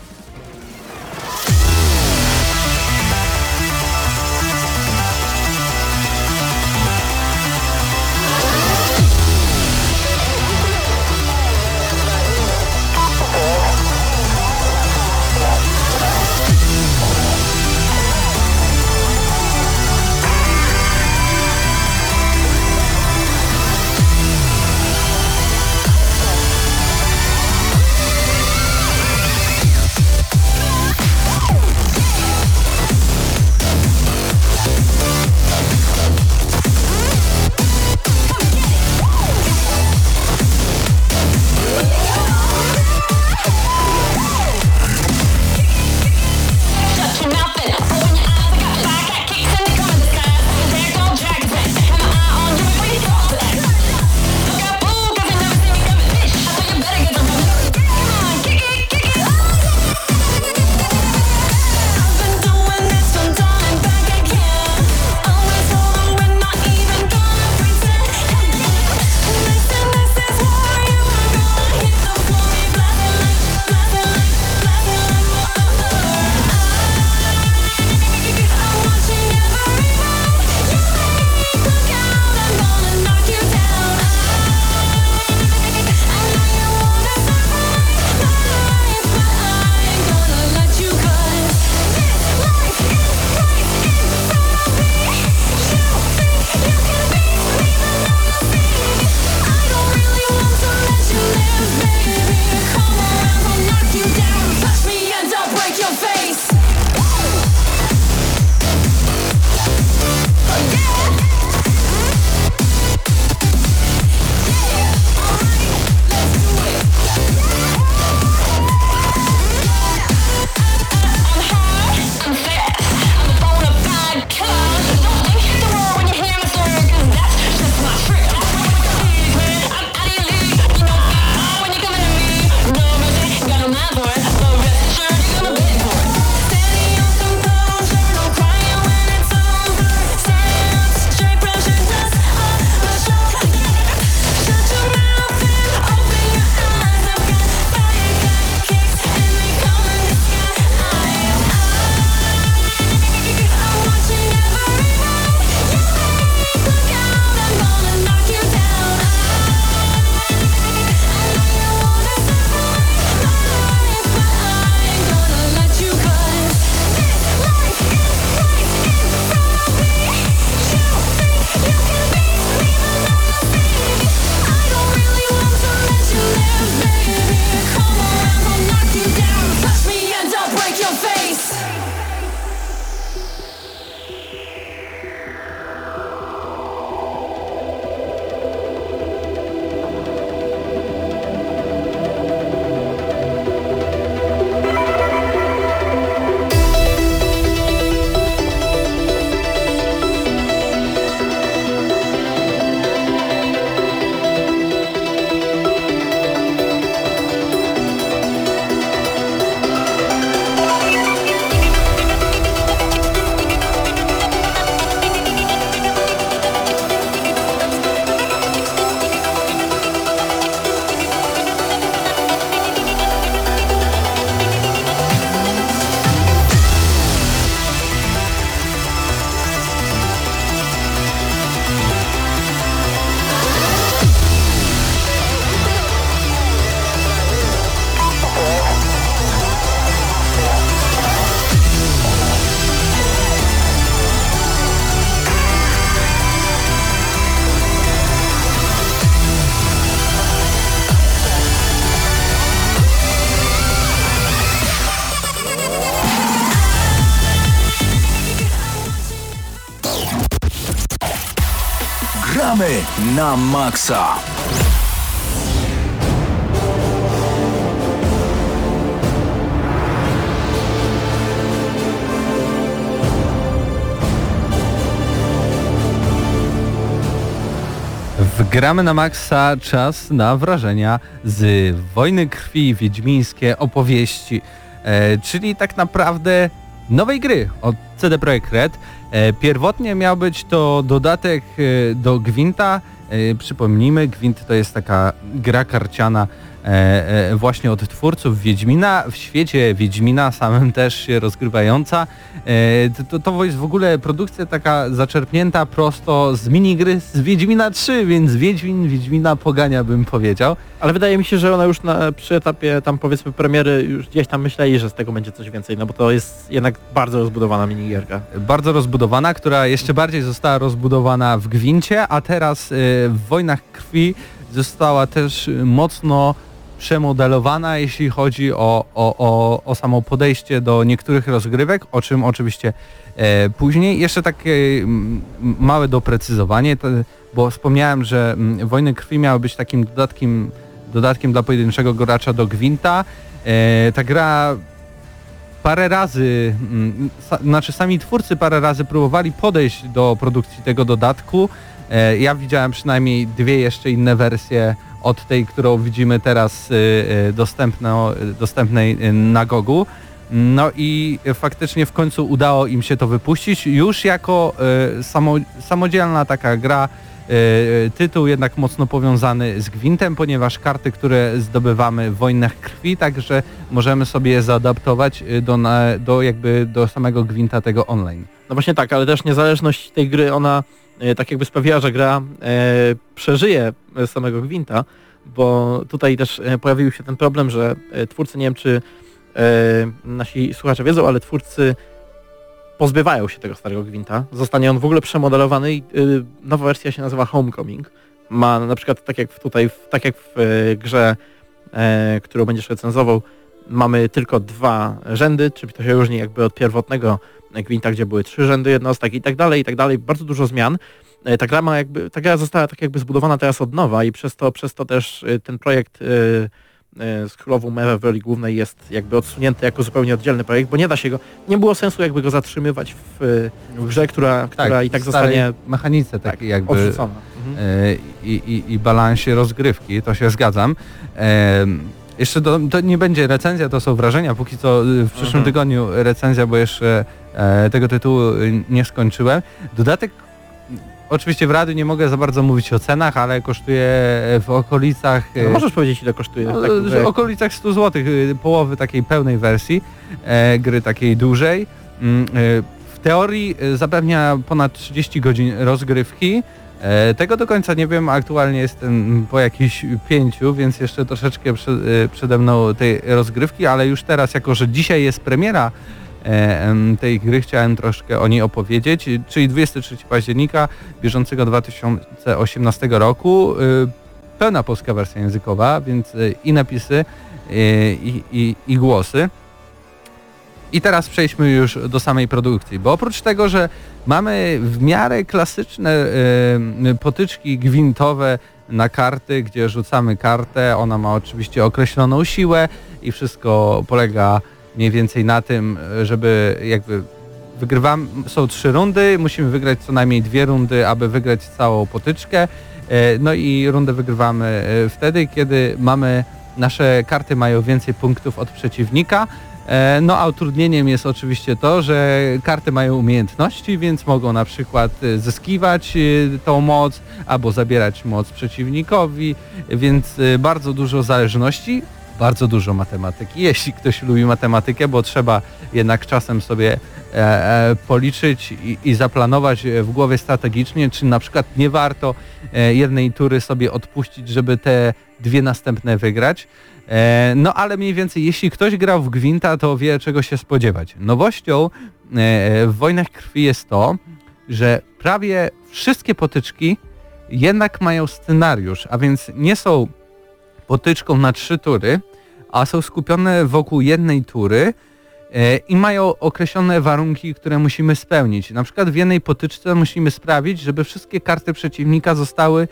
Na maksa. Wgramy na maksa czas na wrażenia z Wojny Krwi Wiedźmińskie opowieści, e, czyli tak naprawdę nowej gry od CD Projekt Red. E, pierwotnie miał być to dodatek e, do Gwinta. E, przypomnijmy, Gwint to jest taka gra karciana właśnie od twórców Wiedźmina, w świecie Wiedźmina samym też się rozgrywająca. E, to, to jest w ogóle produkcja taka zaczerpnięta prosto z minigry z Wiedźmina 3, więc Wiedźmin, Wiedźmina pogania bym powiedział. Ale wydaje mi się, że ona już na, przy etapie tam powiedzmy premiery już gdzieś tam myśleli, że z tego będzie coś więcej, no bo to jest jednak bardzo rozbudowana minigierka. Bardzo rozbudowana, która jeszcze bardziej została rozbudowana w Gwincie, a teraz e, w Wojnach Krwi została też mocno przemodelowana, jeśli chodzi o, o, o, o samo podejście do niektórych rozgrywek, o czym oczywiście e, później. Jeszcze takie małe doprecyzowanie, to, bo wspomniałem, że mm, Wojny Krwi miały być takim dodatkiem, dodatkiem dla pojedynczego gracza do Gwinta. E, ta gra parę razy, mm, sa, znaczy sami twórcy parę razy próbowali podejść do produkcji tego dodatku. E, ja widziałem przynajmniej dwie jeszcze inne wersje od tej, którą widzimy teraz y, y, dostępno, dostępnej na Gogu. No i faktycznie w końcu udało im się to wypuścić już jako samo, samodzielna taka gra, tytuł jednak mocno powiązany z Gwintem, ponieważ karty, które zdobywamy w Wojnach Krwi, także możemy sobie je zaadaptować do, do jakby do samego Gwinta tego online. No właśnie tak, ale też niezależność tej gry, ona e, tak jakby sprawiła, że gra e, przeżyje samego Gwinta, bo tutaj też e, pojawił się ten problem, że e, twórcy, nie wiem czy e, nasi słuchacze wiedzą, ale twórcy pozbywają się tego starego Gwinta. Zostanie on w ogóle przemodelowany i nowa wersja się nazywa Homecoming. Ma na przykład tak jak tutaj, tak jak w e, grze, e, którą będziesz recenzował, mamy tylko dwa rzędy, czyli to się różni jakby od pierwotnego Gwinta, gdzie były trzy rzędy jednostek i tak dalej, i tak dalej, bardzo dużo zmian. E, Ta gra, ma jakby, ta gra została tak jakby zbudowana teraz od nowa i przez to, przez to też e, ten projekt e, z Królową Merę w roli głównej jest jakby odsunięty jako zupełnie oddzielny projekt, bo nie da się go, nie było sensu jakby go zatrzymywać w, w grze, która, która i tak zostanie mechanice tak, jakby odrzucona. Mhm. i, i, i balansie rozgrywki, to się zgadzam. Jeszcze do, to nie będzie recenzja, to są wrażenia, póki co w przyszłym Mhm. tygodniu recenzja, bo jeszcze tego tytułu y, nie skończyłem. Dodatek, oczywiście w radiu nie mogę za bardzo mówić o cenach, ale kosztuje w okolicach... No, e, możesz powiedzieć ile kosztuje? no, tak, w okolicach 100 zł, połowy takiej pełnej wersji e, gry takiej dużej. Mm, e, w teorii e, zapewnia ponad 30 godzin rozgrywki. E, tego do końca nie wiem, aktualnie jestem po jakichś pięciu, więc jeszcze troszeczkę prze, e, przede mną tej rozgrywki, ale już teraz, jako że dzisiaj jest premiera e, em, tej gry, chciałem troszkę o niej opowiedzieć, czyli 23 października bieżącego 2018 roku. e, pełna polska wersja językowa, więc e, i napisy, e, i, i, i głosy. I teraz przejdźmy już do samej produkcji, bo oprócz tego, że mamy w miarę klasyczne e, potyczki gwintowe na karty, gdzie rzucamy kartę, ona ma oczywiście określoną siłę i wszystko polega mniej więcej na tym, żeby jakby wygrywam, są trzy rundy, musimy wygrać co najmniej dwie rundy, aby wygrać całą potyczkę. E, No i rundę wygrywamy e, wtedy, kiedy mamy, nasze karty mają więcej punktów od przeciwnika. E, No a utrudnieniem jest oczywiście to, że karty mają umiejętności, więc mogą na przykład zyskiwać tą moc albo zabierać moc przeciwnikowi, więc bardzo dużo zależności, bardzo dużo matematyki. Jeśli ktoś lubi matematykę, bo trzeba jednak czasem sobie e, e, policzyć i, i zaplanować e, w głowie strategicznie, czy na przykład nie warto jednej tury sobie odpuścić, żeby te dwie następne wygrać. No ale mniej więcej, jeśli ktoś grał w Gwinta, to wie czego się spodziewać. Nowością w Wojnach Krwi jest to, że prawie wszystkie potyczki jednak mają scenariusz, a więc nie są potyczką na trzy tury, a są skupione wokół jednej tury, e, i mają określone warunki, które musimy spełnić. Na przykład w jednej potyczce musimy sprawić, żeby wszystkie karty przeciwnika zostały e,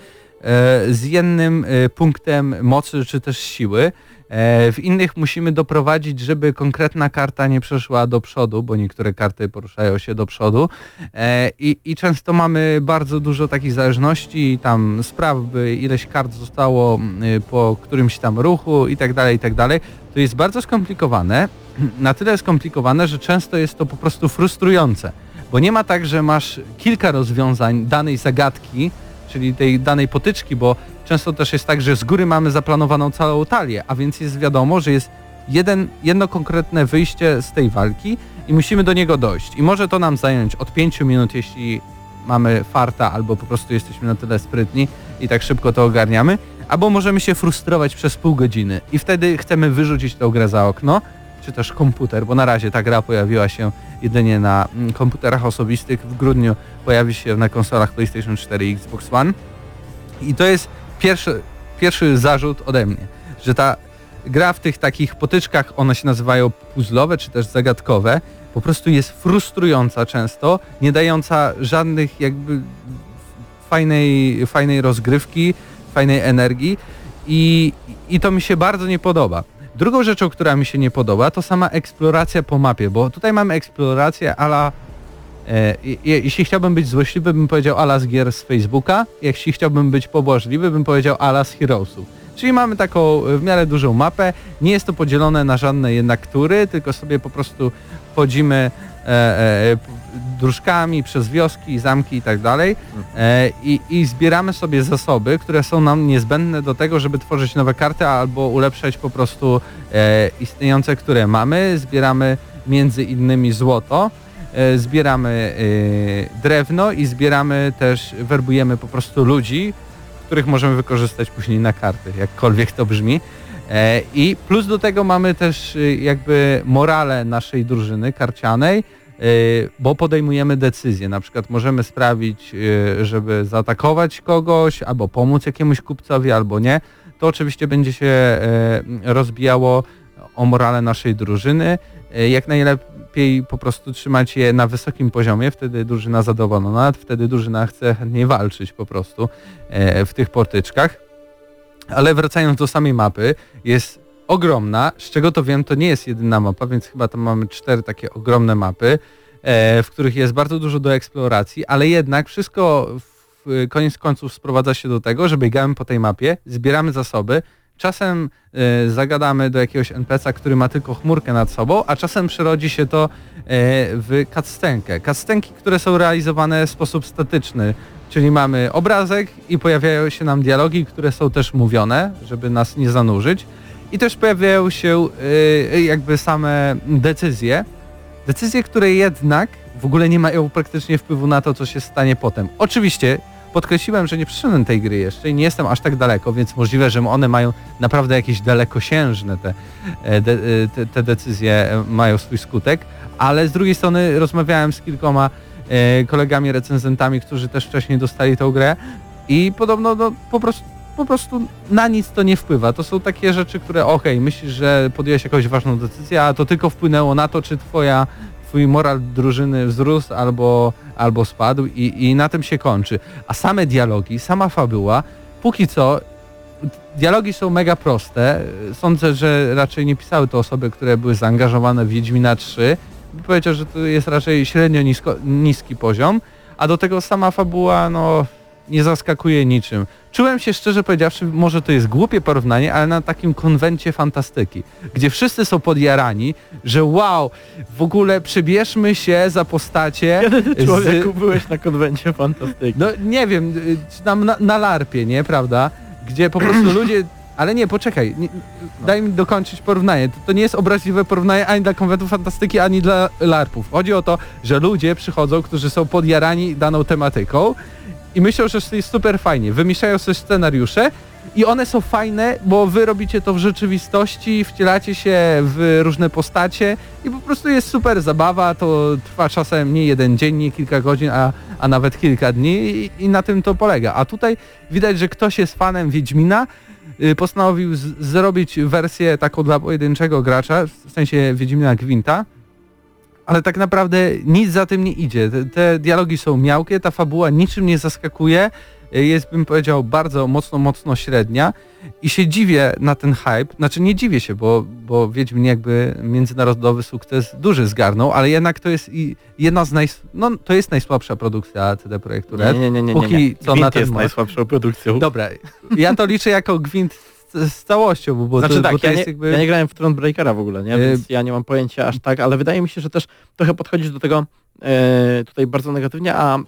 z jednym e, punktem mocy czy też siły. E, W innych musimy doprowadzić, żeby konkretna karta nie przeszła do przodu, bo niektóre karty poruszają się do przodu E, i, i często mamy bardzo dużo takich zależności, tam spraw, by ileś kart zostało y, po którymś tam ruchu i tak dalej, i tak dalej. To jest bardzo skomplikowane, na tyle skomplikowane, że często jest to po prostu frustrujące, bo nie ma tak, że masz kilka rozwiązań danej zagadki, czyli tej danej potyczki, bo często też jest tak, że z góry mamy zaplanowaną całą talię, a więc jest wiadomo, że jest jeden, jedno konkretne wyjście z tej walki i musimy do niego dojść. I może to nam zająć od 5 minut, jeśli mamy farta, albo po prostu jesteśmy na tyle sprytni i tak szybko to ogarniamy, albo możemy się frustrować przez pół godziny i wtedy chcemy wyrzucić tę grę za okno, czy też komputer, bo na razie ta gra pojawiła się jedynie na mm, komputerach osobistych, w grudniu pojawi się na konsolach PlayStation 4 i Xbox One. I to jest pierwszy, pierwszy zarzut ode mnie, że ta gra w tych takich potyczkach, one się nazywają puzzlowe czy też zagadkowe, po prostu jest frustrująca często, nie dająca żadnych jakby fajnej, fajnej rozgrywki, fajnej energii i, i to mi się bardzo nie podoba. Drugą rzeczą, która mi się nie podoba, to sama eksploracja po mapie, bo tutaj mamy eksplorację ala jeśli chciałbym być złośliwy, bym powiedział ala z gier z Facebooka. Jeśli chciałbym być pobłażliwy, bym powiedział ala z Heroesów. Czyli mamy taką e, w miarę dużą mapę. Nie jest to podzielone na żadne jednak tury, tylko sobie po prostu chodzimy e, e, dróżkami przez wioski, zamki i tak dalej e, i, i zbieramy sobie zasoby, które są nam niezbędne do tego, żeby tworzyć nowe karty albo ulepszać po prostu e, istniejące, które mamy. Zbieramy między innymi złoto e, zbieramy e, drewno i zbieramy też, werbujemy po prostu ludzi, których możemy wykorzystać później na karty, jakkolwiek to brzmi. E, I plus do tego mamy też e, jakby morale naszej drużyny karcianej, e, bo podejmujemy decyzje. Na przykład możemy sprawić, e, żeby zaatakować kogoś, albo pomóc jakiemuś kupcowi, albo nie. To oczywiście będzie się e, rozbijało o morale naszej drużyny. E, Jak najlepiej po prostu trzymać je na wysokim poziomie, wtedy drużyna zadowolona, wtedy drużyna chce chętniej walczyć po prostu e, w tych portyczkach. Ale wracając do samej mapy, jest ogromna, z czego to wiem, to nie jest jedyna mapa, więc chyba tam mamy cztery takie ogromne mapy, e, w których jest bardzo dużo do eksploracji, ale jednak wszystko w koniec końców sprowadza się do tego, że biegamy po tej mapie, zbieramy zasoby, czasem e, zagadamy do jakiegoś NPC-a, który ma tylko chmurkę nad sobą, a czasem przerodzi się to e, w cutscenkę. Cutscenki, które są realizowane w sposób statyczny, czyli mamy obrazek i pojawiają się nam dialogi, które są też mówione, żeby nas nie zanurzyć. I też pojawiają się e, jakby same decyzje. Decyzje, które jednak w ogóle nie mają praktycznie wpływu na to, co się stanie potem. Oczywiście podkreśliłem, że nie przyszedłem tej gry jeszcze i nie jestem aż tak daleko, więc możliwe, że one mają naprawdę jakieś dalekosiężne te, e, de, e, te, te decyzje e, mają swój skutek, ale z drugiej strony rozmawiałem z kilkoma kolegami recenzentami, którzy też wcześniej dostali tą grę i podobno no, po prostu po prostu na nic to nie wpływa. To są takie rzeczy, które okej, myślisz, że podjąłeś jakąś ważną decyzję, a to tylko wpłynęło na to, czy twoja twój moral drużyny wzrósł albo, albo spadł i, i na tym się kończy. A same dialogi, sama fabuła, póki co dialogi są mega proste. Sądzę, że raczej nie pisały to osoby, które były zaangażowane w Wiedźmina 3. Powiedział, że to jest raczej średnio nisko, niski poziom, a do tego sama fabuła, no nie zaskakuje niczym. Czułem się szczerze powiedziawszy, może to jest głupie porównanie, ale na takim konwencie fantastyki, gdzie wszyscy są podjarani, że wow, w ogóle przebierzmy się za postacie Kiedy ty z- człowieku byłeś na konwencie fantastyki? no nie wiem, y, tam na, na larpie, nie, prawda? Gdzie po prostu ludzie... Ale nie, poczekaj, nie, daj mi dokończyć porównanie. To, to nie jest obraźliwe porównanie ani dla konwentu fantastyki, ani dla larpów. Chodzi o to, że ludzie przychodzą, którzy są podjarani daną tematyką i myślą, że jest super fajnie. Wymyślają sobie scenariusze i one są fajne, bo wy robicie to w rzeczywistości, wcielacie się w różne postacie i po prostu jest super zabawa, to trwa czasem nie jeden dzień, nie kilka godzin, a, a nawet kilka dni i, i na tym to polega. A tutaj widać, że ktoś jest fanem Wiedźmina, y, postanowił zrobić wersję taką dla pojedynczego gracza, w sensie Wiedźmina Gwinta ale tak naprawdę nic za tym nie idzie. Te, te dialogi są miałkie, ta fabuła niczym nie zaskakuje, y, jest bym powiedział bardzo mocno, mocno średnia i się dziwię na ten hype, znaczy nie dziwię się, bo, bo Wiedźmin jakby międzynarodowy sukces duży zgarnął, ale jednak to jest i jedna z naj... no to jest najsłabsza produkcja CD Projektu Red. Nie, nie, nie, nie, Póki nie. co Gwint na ten jest moment. najsłabszą produkcją. Dobra, ja to liczę jako gwint z, całością, bo, bo znaczy to, tak, bo to ja, jest nie, jakby... ja nie grałem w Thronebreakera w ogóle, nie? Y- Więc ja nie mam pojęcia aż tak, ale wydaje mi się, że też trochę podchodzisz do tego e, tutaj bardzo negatywnie, a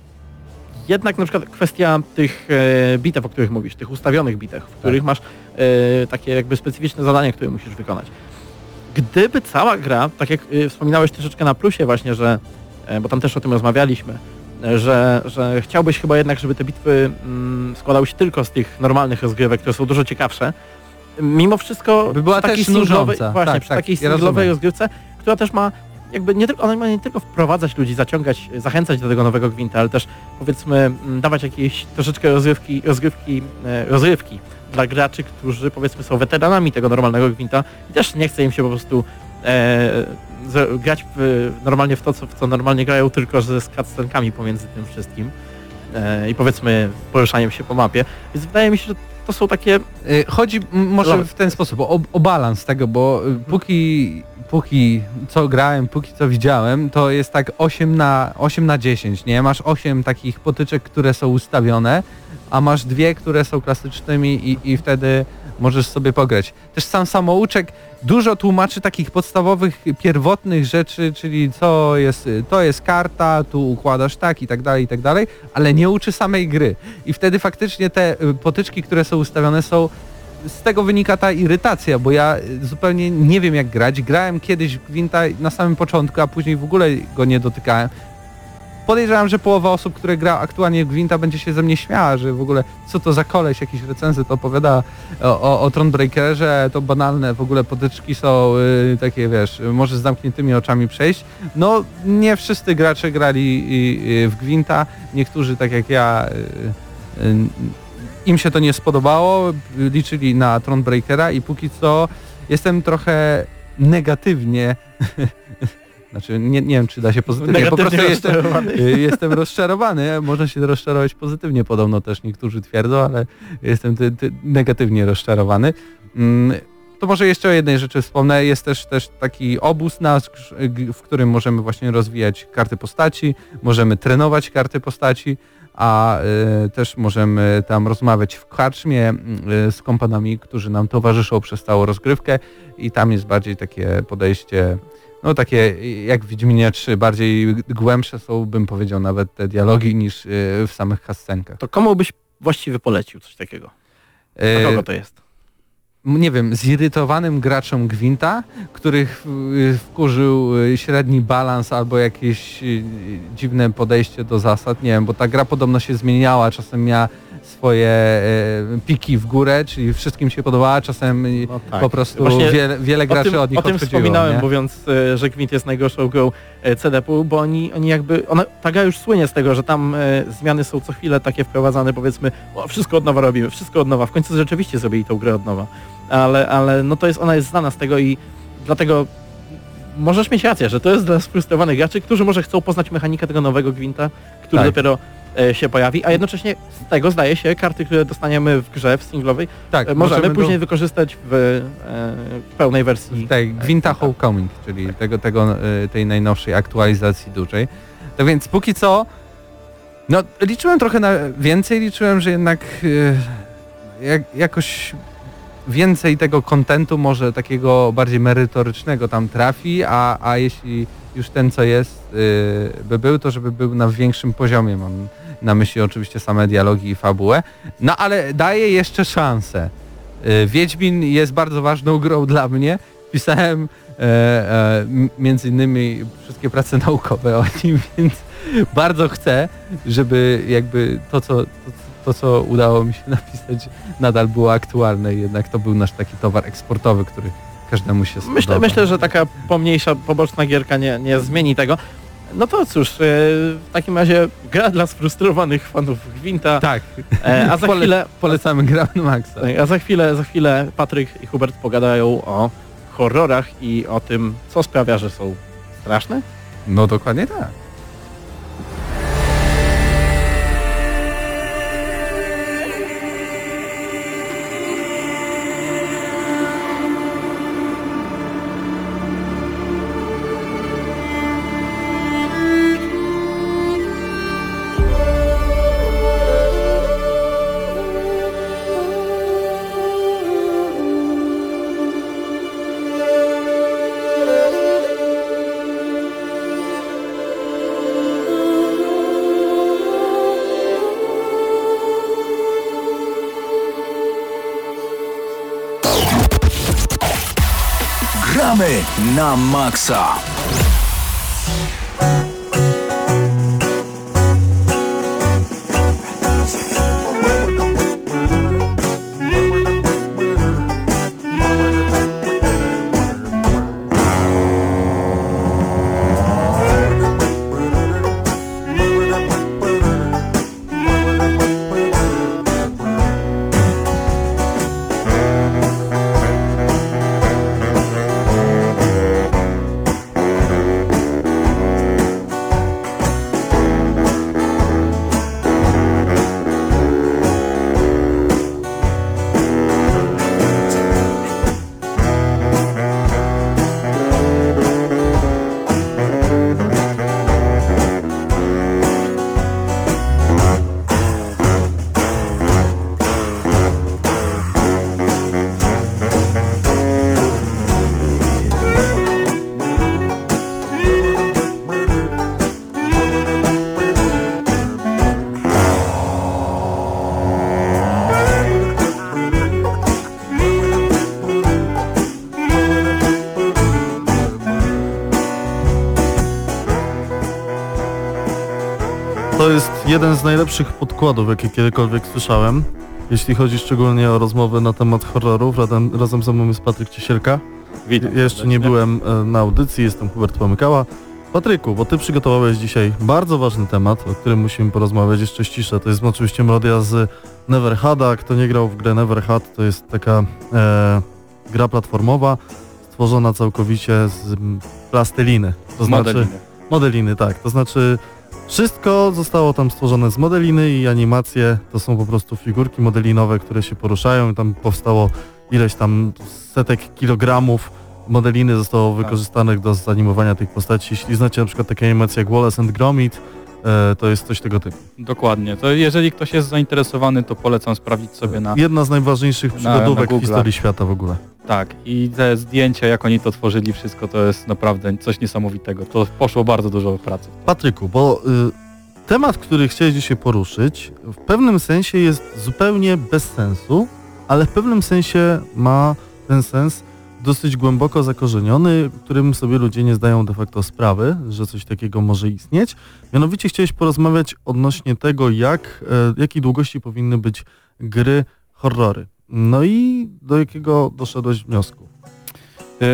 jednak na przykład kwestia tych e, bitew, o których mówisz, tych ustawionych bitew, w których masz e, takie jakby specyficzne zadania, które musisz wykonać. Gdyby cała gra, tak jak e, wspominałeś troszeczkę na plusie właśnie, że, e, bo tam też o tym rozmawialiśmy, e, że, że chciałbyś chyba jednak, żeby te bitwy mm, składały się tylko z tych normalnych rozgrywek, które są dużo ciekawsze. Mimo wszystko By była takiej też singlowej, nużąca. właśnie, Tak, przy tak, takiej ja singlowej rozgrywce, która też ma jakby nie tylko, ona ma nie tylko wprowadzać ludzi, zaciągać, zachęcać do tego nowego gwinta, ale też powiedzmy mm, dawać jakieś troszeczkę rozrywki, rozgrywki, e, rozrywki dla graczy, którzy powiedzmy są weteranami tego normalnego gwinta i też nie chce im się po prostu e, grać w, normalnie w to, co, w co normalnie grają, tylko że z cutscenkami pomiędzy tym wszystkim e, i powiedzmy poruszaniem się po mapie. Więc wydaje mi się, że to są takie Y, Chodzi może w ten sposób o, o balans tego, bo y, póki, póki co grałem, póki co widziałem, to jest tak 8 na, 8 na 10, nie? Masz 8 takich potyczek, które są ustawione, a masz dwie, które są klasycznymi i, i wtedy możesz sobie pograć. Też sam samouczek dużo tłumaczy takich podstawowych, pierwotnych rzeczy, czyli co jest, to jest karta, tu układasz tak i tak dalej, i tak dalej, ale nie uczy samej gry. I wtedy faktycznie te y, potyczki, które są ustawione są z tego wynika ta irytacja, bo ja y, zupełnie nie wiem jak grać. Grałem kiedyś w Gwinta na samym początku, a później w ogóle go nie dotykałem. Podejrzewam, że połowa osób, które gra aktualnie w Gwinta będzie się ze mnie śmiała, że w ogóle co to za koleś, jakiś recenzent opowiada o, o, o Thronebreakerze, to banalne w ogóle potyczki są y, takie, wiesz, może z zamkniętymi oczami przejść. No nie wszyscy gracze grali y, y, w Gwinta, niektórzy tak jak ja y, y, im się to nie spodobało, liczyli na Thronebreakera i póki co jestem trochę negatywnie znaczy nie, nie wiem czy da się pozytywnie, po prostu negatywnie jestem, rozczarowany. y, jestem rozczarowany, można się rozczarować pozytywnie podobno też niektórzy twierdzą, ale jestem ty, ty, negatywnie rozczarowany. Mm, To może jeszcze o jednej rzeczy wspomnę, jest też, też taki obóz nasz, g- w którym możemy właśnie rozwijać karty postaci, możemy trenować karty postaci, a y, też możemy tam rozmawiać w karczmie y, z kompanami, którzy nam towarzyszą przez całą rozgrywkę i tam jest bardziej takie podejście, no takie jak w Wiedźminie 3, bardziej głębsze są, bym powiedział, nawet te dialogi niż y, w samych cutscenkach. To komu byś właściwie polecił coś takiego? Y, kogo to jest? nie wiem, zirytowanym graczom Gwinta, których y, wkurzył średni balans albo jakieś dziwne podejście do zasad, nie wiem, bo ta gra podobno się zmieniała, czasem miała swoje e, piki w górę, czyli wszystkim się podobała, czasem No tak. po prostu Właśnie wiele, graczy tym, od nich o tym wspominałem, nie? mówiąc, e, że Gwint jest najgorszą grą e, CDP-u, bo oni, oni jakby, ona, ta gra już słynie z tego, że tam zmiany są co chwilę takie wprowadzane, powiedzmy, o, wszystko od nowa robimy, wszystko od nowa. W końcu rzeczywiście zrobili tą grę od nowa. Ale, ale no to jest, ona jest znana z tego i dlatego możesz mieć rację, że to jest dla sfrustrowanych graczy, którzy może chcą poznać mechanikę tego nowego Gwinta, który Tak. dopiero się pojawi, a jednocześnie z tego zdaje się karty, które dostaniemy w grze, w singlowej, Tak, e, możemy możemy później do- wykorzystać w, e, w pełnej wersji. Tak, Gwinta Homecoming, czyli tego, tego, y, tej najnowszej aktualizacji dużej. Tak więc póki co, no liczyłem trochę na więcej, liczyłem, że jednak jak, jakoś więcej tego kontentu może takiego bardziej merytorycznego tam trafi, a, a jeśli już ten co jest y, by był, to żeby był na większym poziomie, mam na myśli oczywiście same dialogi i fabułę. No ale daje jeszcze szansę. Y, Wiedźmin jest bardzo ważną grą dla mnie. Pisałem e, e, między innymi wszystkie prace naukowe o nim, więc bardzo chcę, żeby jakby to co, to, to, co udało mi się napisać nadal było aktualne i jednak to był nasz taki towar eksportowy, który każdemu się spodoba. Myślę, myślę, że taka pomniejsza, poboczna gierka nie, nie zmieni tego. No to cóż, e, w takim razie gra dla sfrustrowanych fanów Gwinta, Tak, e, a za chwilę, polecamy grę na maksa. a za chwilę, za chwilę Patryk i Hubert pogadają o horrorach i o tym, co sprawia, że są straszne. No dokładnie tak. Gramy na maksa. Jeden z najlepszych podkładów, jakie kiedykolwiek słyszałem. Jeśli chodzi szczególnie o rozmowy na temat horrorów, razem, razem ze mną jest Patryk Ciesielka. Witam. Ja jeszcze nie byłem e, na audycji, jestem Hubert Pomykała. Patryku, bo ty przygotowałeś dzisiaj bardzo ważny temat, o którym musimy porozmawiać jeszcze ściszę. To jest oczywiście melodia z Neverhada. Kto nie grał w grę Neverhad, to jest taka e, gra platformowa, stworzona całkowicie z plasteliny. To znaczy, modeliny. Modeliny, tak. To znaczy wszystko zostało tam stworzone z modeliny i animacje to są po prostu figurki modelinowe, które się poruszają. Tam powstało ileś tam setek kilogramów modeliny zostało wykorzystanych do zanimowania tych postaci. Jeśli znacie na przykład takie animacje jak Wallace and Gromit, to jest coś tego typu. Dokładnie. To jeżeli ktoś jest zainteresowany, to polecam sprawdzić sobie na... Jedna z najważniejszych na przygodówek w historii świata w ogóle. Tak. I te zdjęcia, jak oni to tworzyli, wszystko to jest naprawdę coś niesamowitego. To poszło bardzo dużo pracy. Patryku, bo y, temat, który chciałeś dzisiaj poruszyć, w pewnym sensie jest zupełnie bez sensu, ale w pewnym sensie ma ten sens dosyć głęboko zakorzeniony, którym sobie ludzie nie zdają de facto sprawy, że coś takiego może istnieć. Mianowicie chciałeś porozmawiać odnośnie tego, jak, e, jakiej długości powinny być gry horrory. No i do jakiego doszedłeś wniosku? Yy,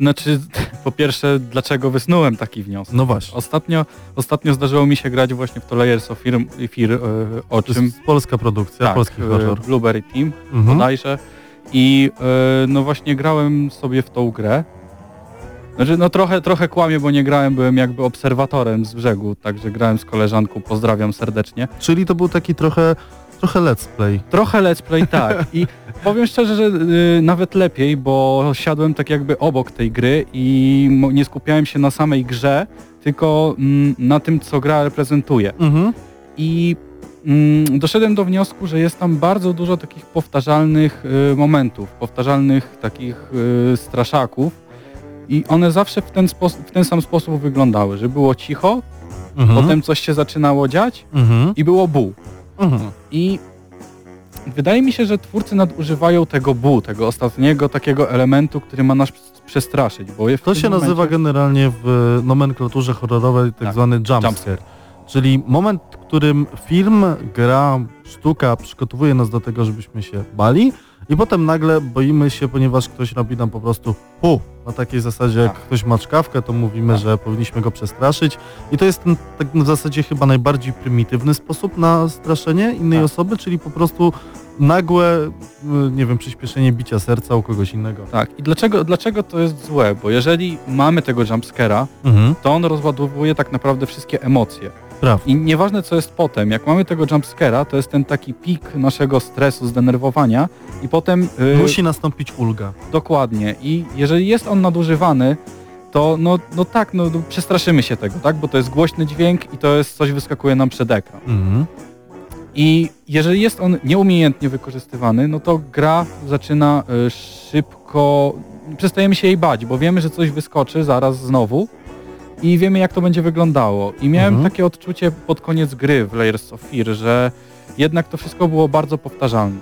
znaczy, po pierwsze, dlaczego wysnułem taki wniosek? No właśnie, Ostatnio, ostatnio zdarzyło mi się grać właśnie w to Layers of Fear, Fear yy, o to czym... jest polska produkcja, tak, polski horror. Blueberry Team Mhm. bodajże. I yy, no właśnie grałem sobie w tą grę. Znaczy, no trochę, trochę kłamię, bo nie grałem, byłem jakby obserwatorem z brzegu, także grałem z koleżanką, pozdrawiam serdecznie. Czyli to był taki trochę, trochę let's play. Trochę let's play tak i powiem szczerze, że y, nawet lepiej, bo siadłem tak jakby obok tej gry i nie skupiałem się na samej grze, tylko mm, na tym, co gra reprezentuje. Mhm. I doszedłem do wniosku, że jest tam bardzo dużo takich powtarzalnych y, momentów, powtarzalnych takich y, straszaków i one zawsze w ten, w ten sam sposób wyglądały, że było cicho, Mhm. potem coś się zaczynało dziać Mhm. i było bu. Mhm. I wydaje mi się, że twórcy nadużywają tego bu, tego ostatniego takiego elementu, który ma nas przestraszyć, bo To się momencie- nazywa generalnie w nomenklaturze horrorowej tak, Tak, zwany jumpscare. jumpscare. Czyli moment, w którym film, gra, sztuka przygotowuje nas do tego, żebyśmy się bali i potem nagle boimy się, ponieważ ktoś robi nam po prostu pu. Na takiej zasadzie, jak Tak. ktoś ma czkawkę, to mówimy, Tak. że powinniśmy go przestraszyć. I to jest ten, tak w zasadzie chyba najbardziej prymitywny sposób na straszenie innej Tak. osoby, czyli po prostu nagłe, y, nie wiem, przyspieszenie bicia serca u kogoś innego. Tak. I dlaczego, dlaczego to jest złe? Bo jeżeli mamy tego jumpscare'a, Mhm. to on rozładowuje tak naprawdę wszystkie emocje. Prawda. I nieważne co jest potem, jak mamy tego jumpscare'a, to jest ten taki pik naszego stresu, zdenerwowania i potem... y, Musi nastąpić ulga. Dokładnie. I jeżeli jest on nadużywany, to no, no tak, no, no przestraszymy się tego, tak? Bo to jest głośny dźwięk i to jest coś wyskakuje nam przed ekran. Mhm. I jeżeli jest on nieumiejętnie wykorzystywany, no to gra zaczyna y, szybko, przestajemy się jej bać, bo wiemy, że coś wyskoczy zaraz znowu i wiemy jak to będzie wyglądało. I miałem Mhm. takie odczucie pod koniec gry w Layers of Fear, że jednak to wszystko było bardzo powtarzalne.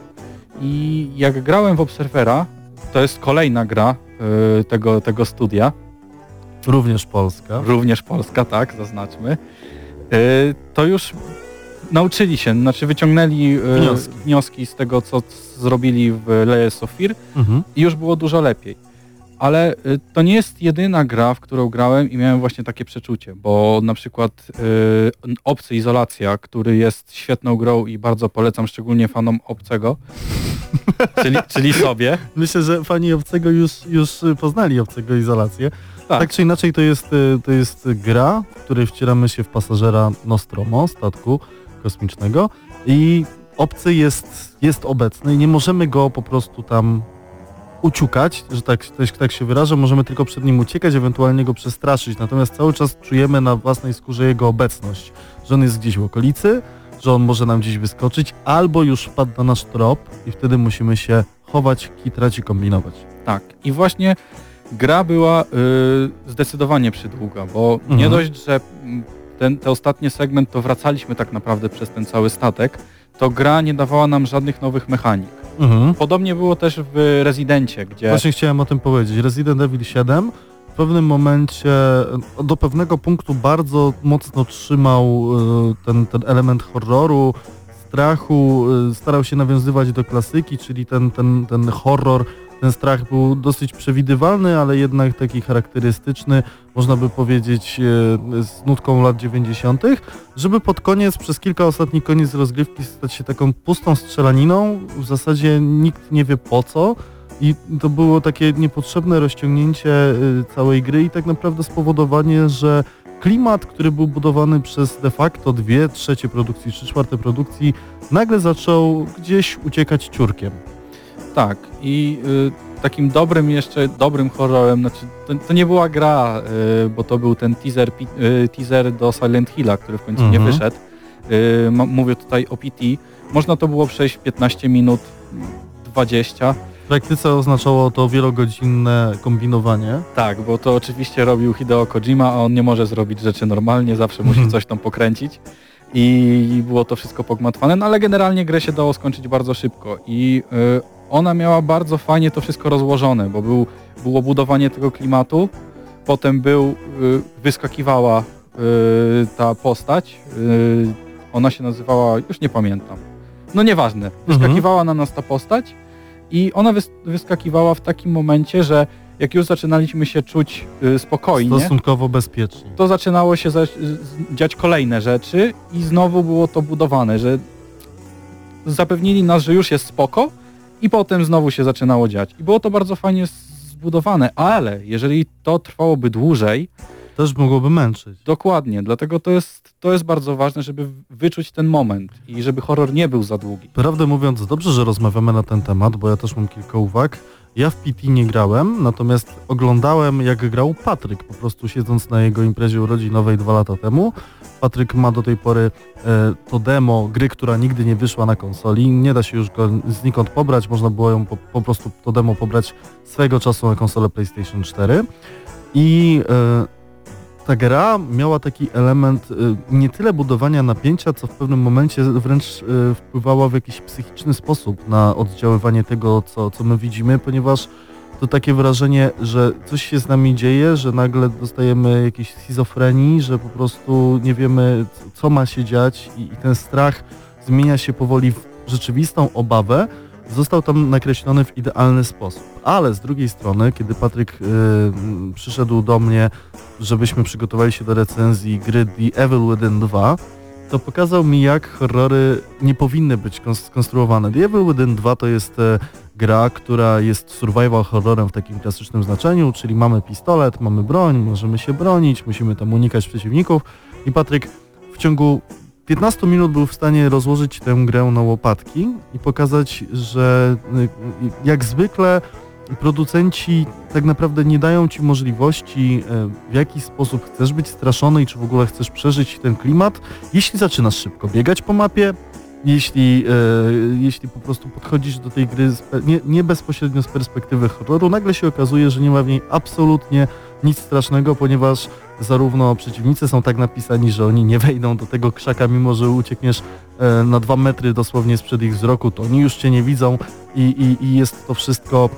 I jak grałem w Observera, to jest kolejna gra y, tego, tego studia, Również Polska. również polska, tak, zaznaczmy, y, to już nauczyli się, znaczy wyciągnęli y, Wnioski. wnioski z tego, co zrobili w Layers of Fear Mhm. i już było dużo lepiej. Ale y, to nie jest jedyna gra, w którą grałem i miałem właśnie takie przeczucie, bo na przykład y, Obcy Izolacja, który jest świetną grą i bardzo polecam szczególnie fanom Obcego, czyli, czyli sobie. Myślę, że fani obcego już, już poznali obcego izolację. Tak. Tak. czy inaczej to jest, y, to jest gra, w której wcieramy się w pasażera Nostromo, statku kosmicznego i obcy jest, jest obecny i nie możemy go po prostu tam uciukać, że tak, tak, się wyrażę, możemy tylko przed nim uciekać, ewentualnie go przestraszyć, natomiast cały czas czujemy na własnej skórze jego obecność, że on jest gdzieś w okolicy, że on może nam gdzieś wyskoczyć, albo już wpadł na nasz trop i wtedy musimy się chować, kitrać i kombinować. Tak. I właśnie gra była y, zdecydowanie przydługa, bo Mhm. nie dość, że ten, ten ostatni segment to wracaliśmy tak naprawdę przez ten cały statek, to gra nie dawała nam żadnych nowych mechanik. Mhm. Podobnie było też w Rezydencie, gdzie... Właśnie chciałem o tym powiedzieć. Resident Evil 7 w pewnym momencie e, do pewnego punktu bardzo mocno trzymał e, ten, ten element horroru, strachu, e, starał się nawiązywać do klasyki, czyli ten, ten, ten horror, ten strach był dosyć przewidywalny, ale jednak taki charakterystyczny, można by powiedzieć e, z nutką lat 90., żeby pod koniec, przez kilka ostatnich koniec rozgrywki stać się taką pustą strzelaniną, w zasadzie nikt nie wie po co, i to było takie niepotrzebne rozciągnięcie y, całej gry i tak naprawdę spowodowanie, że klimat, który był budowany przez de facto dwie trzecie produkcji, trzy czwarte produkcji, nagle zaczął gdzieś uciekać ciurkiem. Tak. I y, takim dobrym jeszcze, dobrym horrorem, znaczy to, to nie była gra, y, bo to był ten teaser, pi- y, teaser do Silent Hilla, który w końcu nie Mhm. wyszedł. Y, mówię tutaj o PT. Można to było przejść w 15 minut, 20. W praktyce oznaczało to wielogodzinne kombinowanie. Tak, bo to oczywiście robił Hideo Kojima, a on nie może zrobić rzeczy normalnie, zawsze musi Mhm. coś tam pokręcić. I było to wszystko pogmatwane, no ale generalnie grę się dało skończyć bardzo szybko. I y, ona miała bardzo fajnie to wszystko rozłożone, bo był, było budowanie tego klimatu, potem był, y, wyskakiwała y, ta postać, ona się nazywała, już nie pamiętam, no nieważne, wyskakiwała na nas ta postać i ona wys wyskakiwała w takim momencie, że jak już zaczynaliśmy się czuć y, spokojnie, Stosunkowo bezpiecznie. to zaczynało się za, dziać kolejne rzeczy i znowu było to budowane, że zapewnili nas, że już jest spoko i potem znowu się zaczynało dziać. I było to bardzo fajnie zbudowane, ale jeżeli to trwałoby dłużej, Też mogłoby męczyć. dokładnie, dlatego to jest, to jest bardzo ważne, żeby wyczuć ten moment i żeby horror nie był za długi. Prawdę mówiąc, dobrze, że rozmawiamy na ten temat, bo ja też mam kilka uwag. Ja w PT nie grałem, natomiast oglądałem jak grał Patryk, po prostu siedząc na jego imprezie urodzinowej dwa lata temu. Patryk ma do tej pory e, to demo gry, która nigdy nie wyszła na konsoli. Nie da się już go znikąd pobrać, można było ją po, po prostu to demo pobrać swego czasu na konsolę PlayStation 4. I e, ta gra miała taki element y, nie tyle budowania napięcia, co w pewnym momencie wręcz y, wpływała w jakiś psychiczny sposób na oddziaływanie tego, co, co my widzimy, ponieważ to takie wrażenie, że coś się z nami dzieje, że nagle dostajemy jakiejś schizofrenii, że po prostu nie wiemy, co ma się dziać i, i ten strach zmienia się powoli w rzeczywistą obawę, został tam nakreślony w idealny sposób. Ale z drugiej strony, kiedy Patryk y, mm, przyszedł do mnie żebyśmy przygotowali się do recenzji gry The Evil Within 2, to pokazał mi, jak horrory nie powinny być kons- skonstruowane. The Evil Within 2 to jest e, gra, która jest survival horrorem w takim klasycznym znaczeniu, czyli mamy pistolet, mamy broń, możemy się bronić, musimy tam unikać przeciwników i Patryk w ciągu 15 minut był w stanie rozłożyć tę grę na łopatki i pokazać, że y, jak zwykle producenci tak naprawdę nie dają ci możliwości, e, w jaki sposób chcesz być straszony i czy w ogóle chcesz przeżyć ten klimat, jeśli zaczynasz szybko biegać po mapie, jeśli, e, jeśli po prostu podchodzisz do tej gry nie, nie bezpośrednio z perspektywy horroru, nagle się okazuje, że nie ma w niej absolutnie nic strasznego, ponieważ zarówno przeciwnicy są tak napisani, że oni nie wejdą do tego krzaka, mimo że uciekniesz e, na dwa metry dosłownie sprzed ich wzroku, to oni już cię nie widzą i, i, i jest to wszystko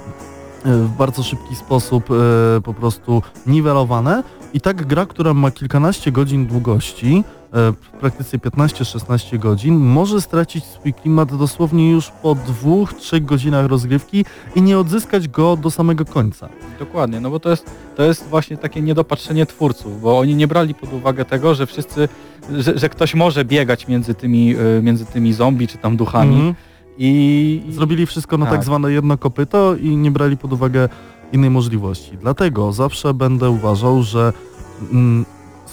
e, w bardzo szybki sposób e, po prostu niwelowane. I tak gra, która ma kilkanaście godzin długości, w praktyce 15-16 godzin, może stracić swój klimat dosłownie już po dwóch, trzech godzinach rozgrywki i nie odzyskać go do samego końca. Dokładnie, no bo to jest, to jest właśnie takie niedopatrzenie twórców, bo oni nie brali pod uwagę tego, że wszyscy, że, że ktoś może biegać między tymi, y, między tymi zombie czy tam duchami Mhm. i... Zrobili wszystko na tak. Tak. zwane jedno kopyto i nie brali pod uwagę innej możliwości. Dlatego zawsze będę uważał, że mm,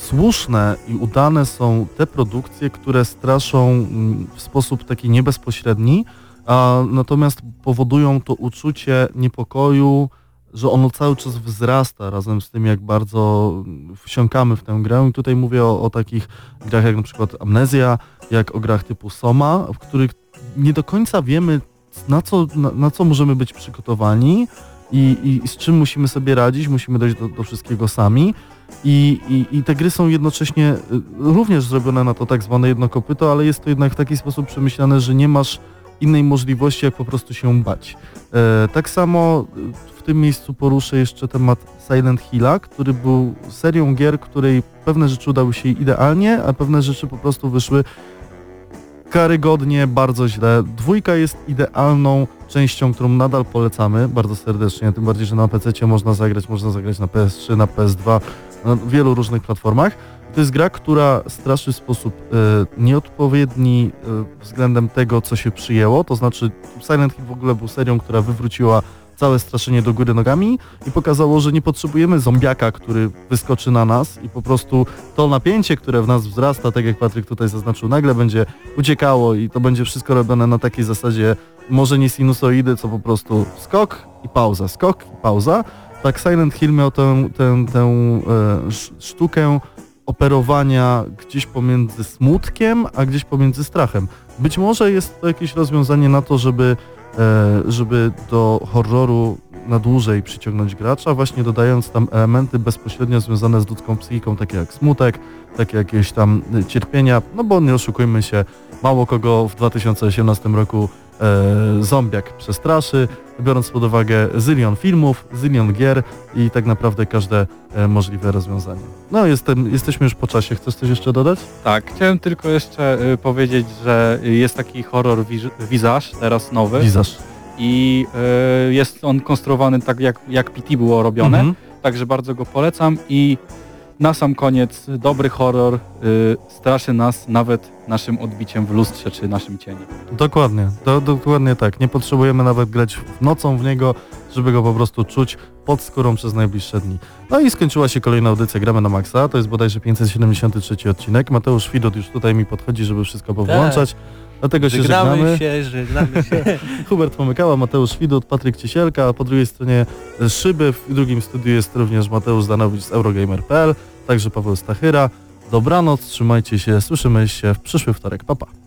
słuszne i udane są te produkcje, które straszą mm, w sposób taki niebezpośredni, a natomiast powodują to uczucie niepokoju, że ono cały czas wzrasta razem z tym, jak bardzo wsiąkamy w tę grę. I tutaj mówię o, o takich grach jak na przykład Amnezja, jak o grach typu Soma, w których nie do końca wiemy, na co, na, na co możemy być przygotowani i, i, i z czym musimy sobie radzić, musimy dojść do, do wszystkiego sami. I, i, I te gry są jednocześnie y, również zrobione na to tak zwane jedno kopyto, ale jest to jednak w taki sposób przemyślane, że nie masz innej możliwości, jak po prostu się bać. E, tak samo y, w tym miejscu poruszę jeszcze temat Silent Hilla, który był serią gier, której pewne rzeczy udały się idealnie, a pewne rzeczy po prostu wyszły karygodnie, bardzo źle. Dwójka jest idealną częścią, którą nadal polecamy bardzo serdecznie, tym bardziej, że na PC można zagrać, można zagrać na PS3, na PS2, na wielu różnych platformach. To jest gra, która straszy w sposób e, nieodpowiedni e, względem tego, co się przyjęło, to znaczy Silent Hill w ogóle był serią, która wywróciła całe straszenie do góry nogami i pokazało, że nie potrzebujemy zombiaka, który wyskoczy na nas i po prostu to napięcie, które w nas wzrasta, tak jak Patryk tutaj zaznaczył, nagle będzie uciekało i to będzie wszystko robione na takiej zasadzie może nie sinusoidy, co po prostu skok i pauza, skok i pauza. Tak Silent Hill miał tę, tę, tę e, sz- sztukę operowania gdzieś pomiędzy smutkiem, a gdzieś pomiędzy strachem. Być może jest to jakieś rozwiązanie na to, żeby, e, żeby do horroru na dłużej przyciągnąć gracza, właśnie dodając tam elementy bezpośrednio związane z ludzką psychiką, takie jak smutek, takie jakieś tam cierpienia, no bo nie oszukujmy się, mało kogo w 2018 roku e, zombiak przestraszy, biorąc pod uwagę zylion filmów, zylion gier i tak naprawdę każde e, możliwe rozwiązanie. No jestem, jesteśmy już po czasie, chcesz coś jeszcze dodać? Tak, chciałem tylko jeszcze y, powiedzieć, że jest taki horror wiz- Visage, teraz nowy Wizasz. i y, jest on konstruowany tak jak, jak PT było robione, Mhm. także bardzo go polecam i na sam koniec dobry horror y, straszy nas nawet naszym odbiciem w lustrze czy naszym cieniem. Dokładnie, do, dokładnie tak. Nie potrzebujemy nawet grać w nocą w niego, żeby go po prostu czuć pod skórą przez najbliższe dni. No i skończyła się kolejna audycja Gramy na Maxa, to jest bodajże 573 odcinek. Mateusz Widot już tutaj mi podchodzi, żeby wszystko powłączać. Dlatego się żegnamy. Żegnamy się, żegnamy się. Hubert Pomykała, Mateusz Widut, Patryk Ciesielka, a po drugiej stronie szyby, w drugim studiu jest również Mateusz Danowicz z Eurogamer.pl, także Paweł Stachyra. Dobranoc, trzymajcie się, słyszymy się w przyszły wtorek. Papa. Pa.